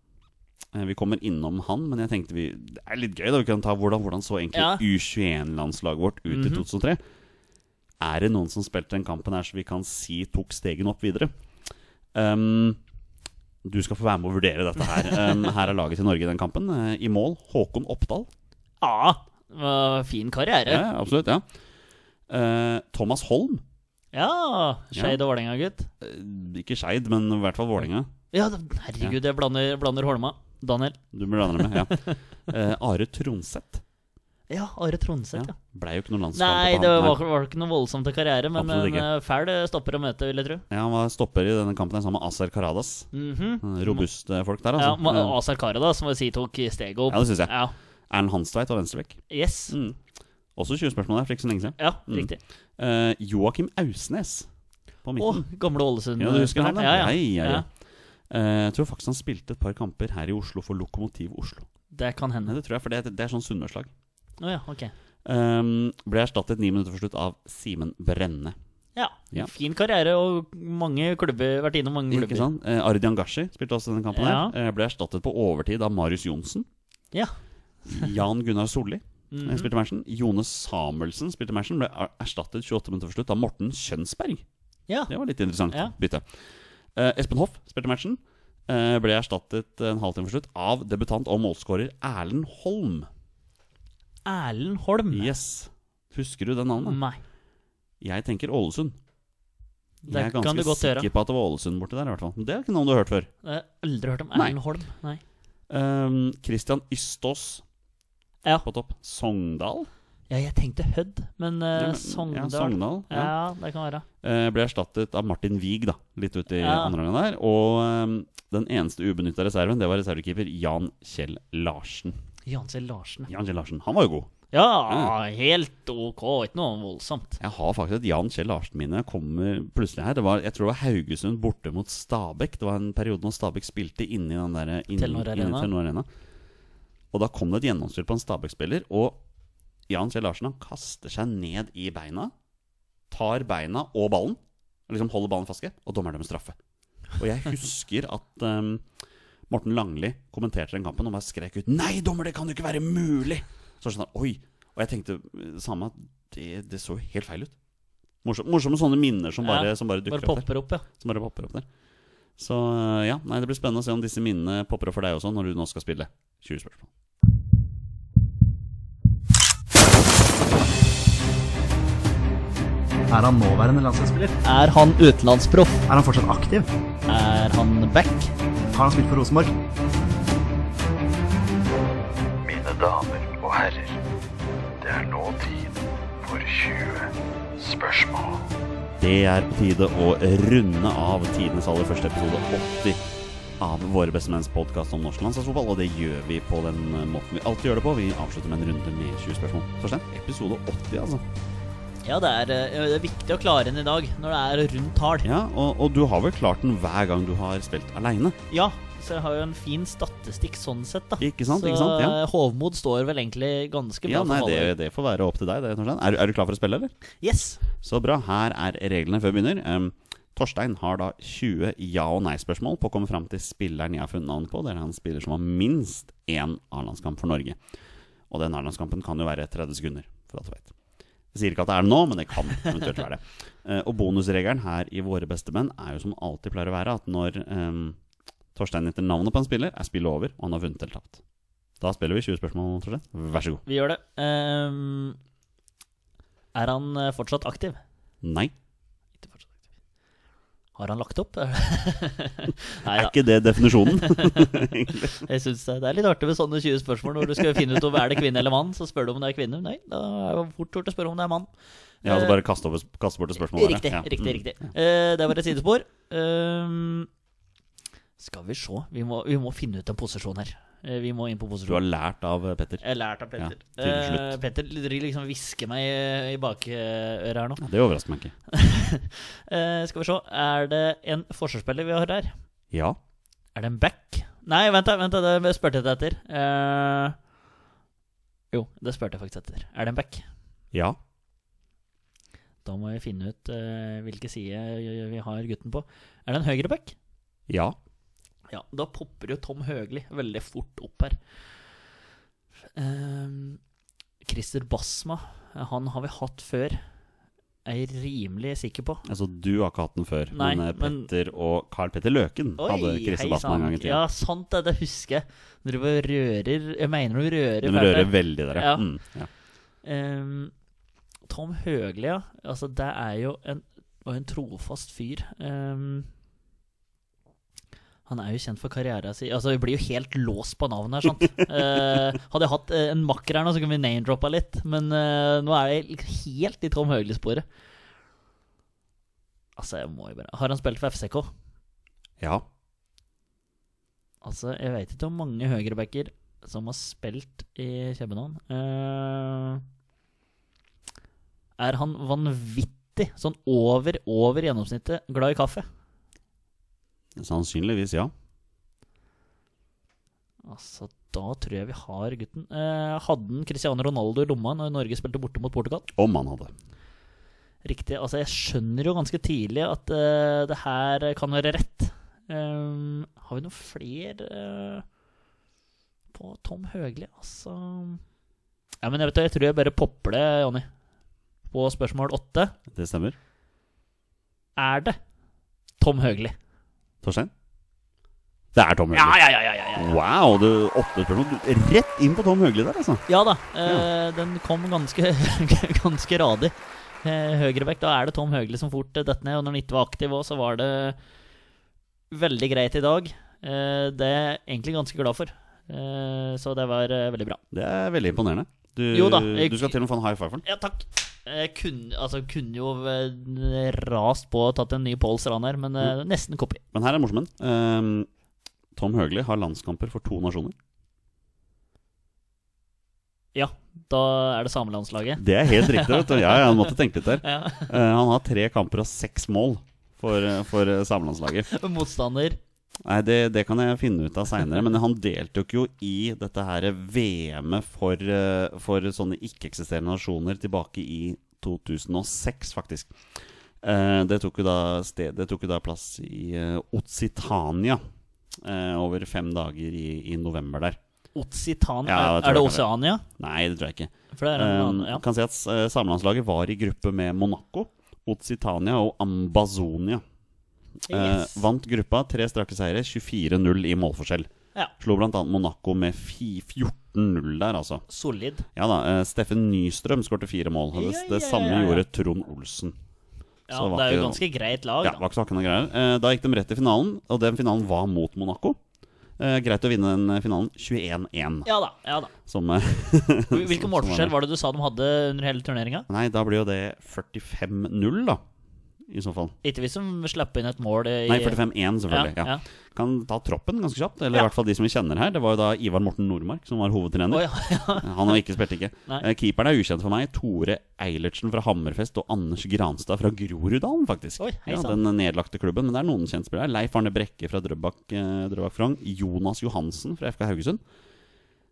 S1: Eh, vi kommer innom han, men jeg tenkte vi det er litt gøy. da Vi kan ta Hvordan, hvordan så egentlig
S2: Ja.
S1: U21-landslaget vårt ut i 2003? Er det noen som spilte den kampen her så vi kan si tok stegen opp videre? Um, du skal få være med å vurdere dette her. Um, her er laget til Norge i den kampen. Eh, I mål Håkon Oppdal.
S2: Ja, ah, fin karriere.
S1: Ja, absolutt. ja Eh, Thomas Holm.
S2: Ja, Skeid og Vålerenga-gutt.
S1: Eh, ikke Skeid, men i hvert fall Vålerenga.
S2: Ja, herregud, jeg blander, blander Holma. Daniel.
S1: Du blander med, ja. Are Tronseth.
S2: Ja, Are Tronseth,
S1: Ja.
S2: ja.
S1: Blei jo ikke noen landskamp
S2: Nei, det var, var ikke noe voldsomt til karriere, men en eh, fæl stopper å møte, vil jeg tro.
S1: Ja, han var stopper i denne kampen sammen med Azar Karadas.
S2: Mm
S1: -hmm. Robuste folk der,
S2: Ja,
S1: altså. Eh,
S2: Azar Kara, må jeg si tok steget opp.
S1: Ja, det synes jeg.
S2: Ja.
S1: Erlend Hanstveit var venstrebekk.
S2: Yes.
S1: Mm. Også 20 spørsmål der for ikke så lenge siden.
S2: Ja,
S1: Mm.
S2: riktig.
S1: Uh, Joakim Ausnes på
S2: Å, gamle Ålesund.
S1: ja, du husker han? da?
S2: Ja, ja.
S1: Hei, ja.
S2: Ja.
S1: Eh, jeg tror faktisk han spilte et par kamper her i Oslo for Lokomotiv Oslo.
S2: Det kan hende.
S1: det tror jeg, for det, det er sånn sunnmørslag.
S2: Å ja, ok.
S1: Um, ble erstattet ni minutter for slutt av Simen Brenne.
S2: Ja.
S1: Ja.
S2: Fin karriere, og mange klubber vært innom mange klubber.
S1: Ikke sant? Uh, Ardian Gashi spilte også denne kampen.
S2: Ja.
S1: her uh, Ble erstattet på overtid av Marius Johnsen.
S2: Ja.
S1: Jan Gunnar Solli mm
S2: -hmm.
S1: spilte matchen. Jone Samuelsen spilte matchen. Ble er- erstattet 28 minutter for slutt av Morten Kjønsberg.
S2: Ja.
S1: Det var litt interessant
S2: Ja.
S1: bytte. Uh, Espen Hoff spilte matchen. Eh, ble erstattet en halvtime for slutt av debutant og målskårer Erlend Holm.
S2: Erlend Holm.
S1: Yes. Husker du det navnet?
S2: Nei.
S1: Jeg tenker Ålesund.
S2: Det
S1: Jeg er
S2: kan
S1: ganske
S2: du godt gjøre.
S1: sikker på at det var Ålesund borti der. i hvert fall Det er ikke noen du har hørt før.
S2: Jeg har aldri hørt om
S1: Nei.
S2: Erlend Holm. Nei.
S1: Um, Christian Ystås
S2: Ja.
S1: på topp. Sogndal.
S2: ja, jeg tenkte Hødd, men,
S1: Ja,
S2: uh,
S1: men-
S2: Sogndal
S1: Ja, Sogndal
S2: Ja.
S1: ja.
S2: det kan være.
S1: Eh, ble erstattet av Martin Wiig, da. Litt ut i
S2: Ja.
S1: andre gangen der. Og um, den eneste ubenytta reserven, det var reservekeeper Jan Kjell Larsen.
S2: Jan C. Larsen.
S1: Jan Kjell Larsen, Han var jo god.
S2: Ja, helt ok. Ikke noe voldsomt.
S1: Jeg har faktisk et Jan Kjell Larsen-minne. Kommer plutselig her. Det var, jeg tror det var Haugesund borte mot Stabæk. Det var en periode når Stabæk spilte inni den der
S2: Telenor
S1: inni
S2: Arena.
S1: Telenor Arena. Og da kom det et gjennomstyr på en Stabæk-spiller, og Jan Kjell Larsen han kaster seg ned i beina, tar beina og ballen, liksom holder ballen fast, og dommeren dømmer straffe. Og jeg husker at um, Morten Langli kommenterte den kampen og bare skrek ut 'Nei, dommer, det kan jo ikke være mulig!' Så jeg skjønner sånn, oi Og jeg tenkte eh, samme det, det så jo helt feil ut. Morsom, morsomme sånne minner som bare,
S2: Ja,
S1: som bare dukker
S2: Bare
S1: opp der.
S2: opp, ja.
S1: Som bare popper opp der. Så øh, ja, nei, det blir spennende å se om disse minnene popper opp for deg også når du nå skal spille 20 spørsmål.
S6: Er han nåværende landslagsspiller?
S2: Er han utenlandsproff?
S6: Er han fortsatt aktiv?
S2: Er han back?
S6: Har han spilt for Rosenborg?
S7: Mine damer og herrer, det er nå tid for 20 spørsmål.
S1: Det er på tide å runde av tidenes aller første episode 80 av Våre bestemenns podkast om norsk landslagsfotball. Og det gjør vi på den måten vi alltid gjør det på. Vi avslutter med en runde med 20 spørsmål. Torstein, episode 80, altså.
S2: Ja, det er, eh, det er viktig å klare den i dag, når det er rundt tall.
S1: Ja, og, og du har vel klart den hver gang du har spilt aleine?
S2: Ja, så jeg har jo en fin statistikk sånn sett, da.
S1: Ikke sant,
S2: så
S1: ikke sant, ja.
S2: eh, Hovmod står vel egentlig ganske bra
S1: Ja, nei, det, det får være opp til deg. Det, Torstein. Er, er du klar for å spille, eller?
S2: Yes.
S1: Så bra. Her er reglene før vi begynner. Um, Torstein har da 20 ja- og nei-spørsmål på å komme fram til spilleren jeg har funnet navn på. Det er en spiller som har minst én A-landskamp for Norge. Og den A-landskampen kan jo være 30 sekunder, for alt du vet. Jeg sier ikke at det er det nå, men det kan eventuelt være det. Eh, og bonusregelen her i Våre bestemenn er jo som alltid pleier å være, at når um, Torstein etter navnet på en spiller, er spillet over, og han har vunnet eller tapt. Da spiller vi 20 spørsmål, Torstein. Vær så god.
S2: Vi gjør det. Um, er han eh, fortsatt aktiv?
S1: Nei.
S2: Har han lagt opp? Nei
S1: Er ikke det definisjonen?
S2: Jeg synes det det er litt artig med sånne 20 spørsmål. Når du skal finne ut om er det kvinne eller mann, så spør du om det er kvinne. Nei, da er det fort gjort å spørre om det er mann.
S1: Ja, altså bare kaste, over, kaste bort et spørsmål.
S2: Riktig,
S1: ja.
S2: riktig.
S1: Mm.
S2: riktig Eh, Det var et sidespor. Uh, skal vi se vi må, vi må finne ut en posisjon her. Eh, Vi må inn på
S1: Du har lært av eh, Petter.
S2: Jeg har lært av Petter.
S1: Ja,
S2: uh. Petter liksom hvisker meg i bakøret her nå.
S1: Det overrasker meg ikke.
S2: uh, skal vi se. Er det en forsvarsspiller vi har her?
S1: Ja.
S2: Er det en back? Nei, vent, da. vent da, Det spurte jeg etter. Uh, jo, det spurte jeg faktisk etter. Er det en back?
S1: Ja.
S2: Da må vi finne ut hvilke side vi har gutten på. Er det en høyreback?
S1: Ja.
S2: Ja, da popper jo Tom Høgli veldig fort opp her. Ehm, Christer Basma, han har vi hatt før. Jeg Er rimelig sikker på.
S1: Altså, du har ikke hatt den før,
S2: Nei,
S1: men Petter
S2: men-
S1: og Carl Petter Løken hadde Christer Basma en gang i tida.
S2: Ja, sant det. Det husker jeg. Når du bare rører Jeg mener du rører Du
S1: rører veldig der, ja.
S2: Ja.
S1: Mm, ja.
S2: Ehm, Tom Høgli, ja. Altså, det er jo en, en trofast fyr. Ehm, han er jo kjent for karriera sin Altså, Vi blir jo helt låst på navnet her. sant? Eh, hadde jeg hatt eh, en makker her nå, så kunne vi name-droppa litt. Men eh, nå er jeg helt i Tom Høgli-sporet. Altså, jeg må jo bare Har han spilt for FCK?
S1: ja.
S2: Altså, jeg vet ikke om mange høyrebacker som har spilt i København. Eh, er han vanvittig, sånn over, over gjennomsnittet, glad i kaffe?
S1: Sannsynligvis, ja.
S2: Altså, da tror jeg vi har gutten. Eh, hadde han Cristiano Ronaldo i lomma når Norge spilte borte mot Portugal?
S1: Om han hadde.
S2: Riktig. Altså, jeg skjønner jo ganske tidlig at eh, det her kan være rett. Um, har vi noen flere uh, på Tom Høgli? Altså Ja, men jeg vet jeg tror jeg bare popper det, Jonny. På spørsmål åtte.
S1: Det stemmer.
S2: Er det Tom Høgli?
S1: Torstein? Det er Tom Høgli.
S2: Ja, ja, ja, ja.
S1: Wow, du åtte spørsmål. Rett inn på Tom Høgli der, altså.
S2: Ja da. Eh, Den kom ganske, ganske radig. Høgrebekk, Høyrebekk, da er det Tom Høgli som fort eh, detter ned. Og når han ikke var aktiv òg, så var det veldig greit i dag. Eh, det er jeg egentlig ganske glad for. Eh, så det var eh, veldig bra.
S1: Det er veldig imponerende. Du, du skal til og med få en high five for den.
S2: Ja, takk. Jeg kunne, altså, kunne jo eh, rast på og tatt en ny Pål Strand her, men mm. nesten kopi.
S1: Men her er morsomt. Um, Tom Høgli har landskamper for to nasjoner.
S2: Ja, da er det samelandslaget.
S1: Det er helt riktig. vet du Ja, ja, måtte tenke litt der.
S2: Ja.
S1: Uh, han har tre kamper og seks mål for, eh, for eh, samelandslaget.
S2: Motstander.
S1: Nei, det, det kan jeg finne ut av seinere. Men han deltok jo i dette her VM-et for, eh, for sånne ikke-eksisterende nasjoner tilbake i 2006, faktisk. Eh, Det tok jo da, sted, det tok jo da plass i Otsitania eh, over fem dager i, i november der.
S2: Otsitania?
S1: Ja,
S2: er det Oceania?
S1: Nei, det tror jeg ikke.
S2: For det en annen, ja.
S1: Kan si at Samlandslaget var i gruppe med Monaco, Otsitania og Ambazonia. Eh,
S2: Yes.
S1: vant gruppa, tre strake seire, 24-0 i målforskjell.
S2: Ja.
S1: Slo bl.a. Monaco med 14-0 der, altså.
S2: Solid.
S1: Ja da, eh, Steffen Nystrøm skårte fire mål. Det,
S2: Ja,
S1: det
S2: ja,
S1: samme
S2: ja, ja.
S1: gjorde Trond Olsen.
S2: Ja, det er jo
S1: ikke-
S2: ganske greit lag,
S1: Ja,
S2: da.
S1: var ikke så hakkende greier. Eh, da gikk de rett til finalen, og den finalen var mot Monaco. Eh, greit å vinne den eh, finalen 21-1.
S2: Ja da. ja da
S1: Som, eh,
S2: Hvilken målforskjell var det du sa de hadde under hele turneringa?
S1: Nei, da blir jo det 45-0, da. I så fall.
S2: Ikke vi som slipper inn et mål i
S1: Nei, 45-1, selvfølgelig.
S2: Ja,
S1: Ja. Kan ta troppen ganske kjapt. Eller i hvert fall de som vi kjenner her. Det var jo da Ivar Morten Nordmark som var hovedtrener.
S2: Oh.
S1: Han har ikke spilt, ikke.
S2: Nei.
S1: Eh, Keeperen er ukjent for meg. Tore Eilertsen fra Hammerfest og Anders Granstad fra Groruddalen, faktisk.
S2: Oi,
S1: ja, den nedlagte klubben. Men det er noen kjentspillere. Leif Arne Brekke fra Drøbak, eh, Drøbak Frong. Jonas Johansen fra FK Haugesund.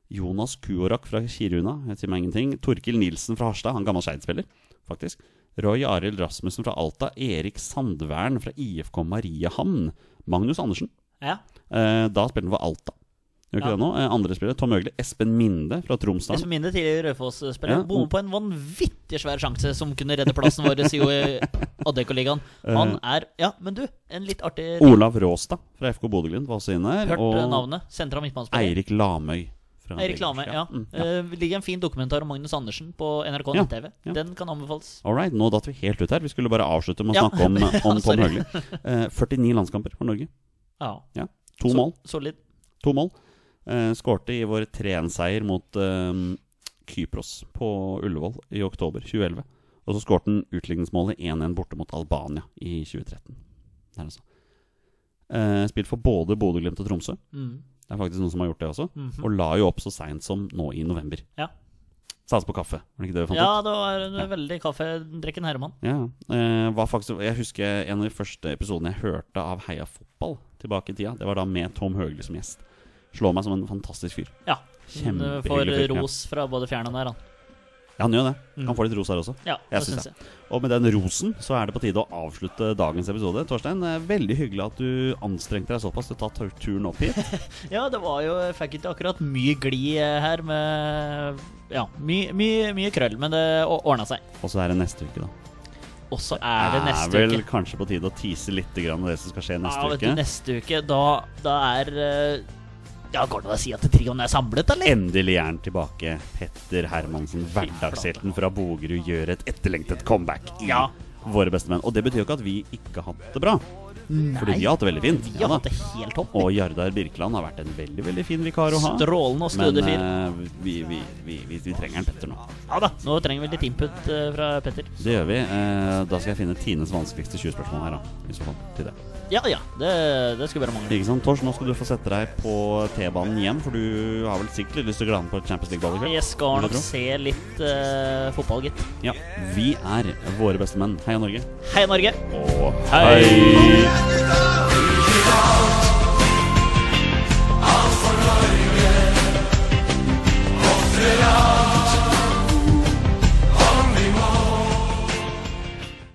S1: Jonas Kuorak fra Kiruna, jeg sier meg ingenting. Torkil Nilsen fra Harstad, han gammel Skeid-spiller, faktisk. Roy Arild Rasmussen fra Alta. Erik Sandvern fra IFK Mariehamn. Magnus Andersen.
S2: ja.
S1: Eh, da spilte han for Alta. Gjør ikke
S2: Ja.
S1: det nå? Eh, andre spillere, Tom Øgle, Espen Minde fra Tromsdalen.
S2: Espen Minde, tidligere Raufoss-spiller.
S1: Ja,
S2: bommer på en vanvittig svær sjanse som kunne redde plassen vår i Adeccoligaen. Han er Ja, men du, en litt artig
S1: Olav Råstad fra FK Bodø-Glimt var også inne her.
S2: Hørt
S1: og
S2: eh, navnet. Sentra midtbanespiller.
S1: Eirik Lamøy. Fra
S2: Eirik Lame,
S1: Vegard.
S2: ja.
S1: Mm,
S2: ja. Det ligger en fin dokumentar om Magnus Andersen på NRK
S1: Ja,
S2: nett-TV.
S1: ja.
S2: Den kan anbefales.
S1: All right, nå datt vi helt ut her. Vi skulle bare avslutte med å snakke om, om Tom. Høgli. Eh, 49 landskamper for Norge.
S2: Ja.
S1: Ja. To
S2: Så-
S1: mål.
S2: Solid.
S1: To mål. Uh, skårte i vår 3-1-seier mot eh, Kypros på Ullevål i oktober 2011. Og så skårte han utligningsmålet 1-1 borte mot Albania i 2013. Der altså. Eh, spilt for både Bodø-Glimt og Tromsø.
S2: Mm.
S1: Det er faktisk noen som har gjort det også.
S2: Mhm.
S1: Og la jo opp så seint som nå i november.
S2: Ja.
S1: Sats på kaffe, var det ikke det vi fant
S2: Ja,
S1: ut?
S2: det var en
S1: Ja.
S2: veldig kaffedrikken herremann.
S1: Ja, eh, var faktisk, Jeg husker en av de første episodene jeg hørte av Heia fotball tilbake i tida. Det var da med Tom Høgli som gjest. slår meg som en fantastisk fyr.
S2: Ja. Eh, får
S1: Kjempehyggelig fyr, ja.
S2: ros fra både fjern og nær, han.
S1: Ja, han gjør det. Han får litt ros her også.
S2: Ja,
S1: Jeg
S2: det
S1: syns jeg.
S2: jeg.
S1: Og med den rosen så er det på tide å avslutte dagens episode. Torstein, eh, veldig hyggelig at du anstrengte deg såpass til å ta turen opp hit.
S2: Ja, det var jo Jeg fikk ikke akkurat mye glid eh, her med Ja, mye, mye, mye krøll, men det ordna seg.
S1: Og så er det neste uke, da.
S2: Og så er det neste uke.
S1: Det er vel
S2: uke.
S1: kanskje på tide å tease litt grann det som skal skje neste
S2: Ja, vet
S1: uke.
S2: du, neste uke, da, da er eh, Ja, Går det an å si at trioen er samlet, eller?
S1: Endelig er han tilbake. Petter Hermansen, hverdagshelten fra Bogerud, gjør et etterlengtet comeback
S2: Ja.
S1: Våre bestemenn. Og det betyr jo ikke at vi ikke har hatt det bra.
S2: Nei.
S1: Fordi vi har hatt det veldig fint.
S2: Vi har
S1: ja,
S2: hatt det helt topp.
S1: Og Jardar Birkeland har vært en veldig veldig fin vikar å ha.
S2: Strålende og
S1: Men
S2: stødig fyr.
S1: eh, vi, vi, vi, vi, vi trenger en Petter nå.
S2: Ja da, nå trenger vi litt input uh, fra Petter.
S1: Det gjør vi. Uh, da skal jeg finne Tines vanskeligste 20-spørsmål her, da. I så fall. Til det.
S2: Ja ja, det, det skulle bare mangle.
S1: Ikke sant, Tors, nå skal du få sette deg på T-banen hjem, for du har vel sikkert litt lyst til å glane på Champions League-ball i kveld?
S2: Jeg skal nok se litt uh, fotball, gitt.
S1: Ja. Vi er våre beste menn. Heia Norge.
S2: Hei, Norge!
S1: Og
S2: Hei.
S1: hei.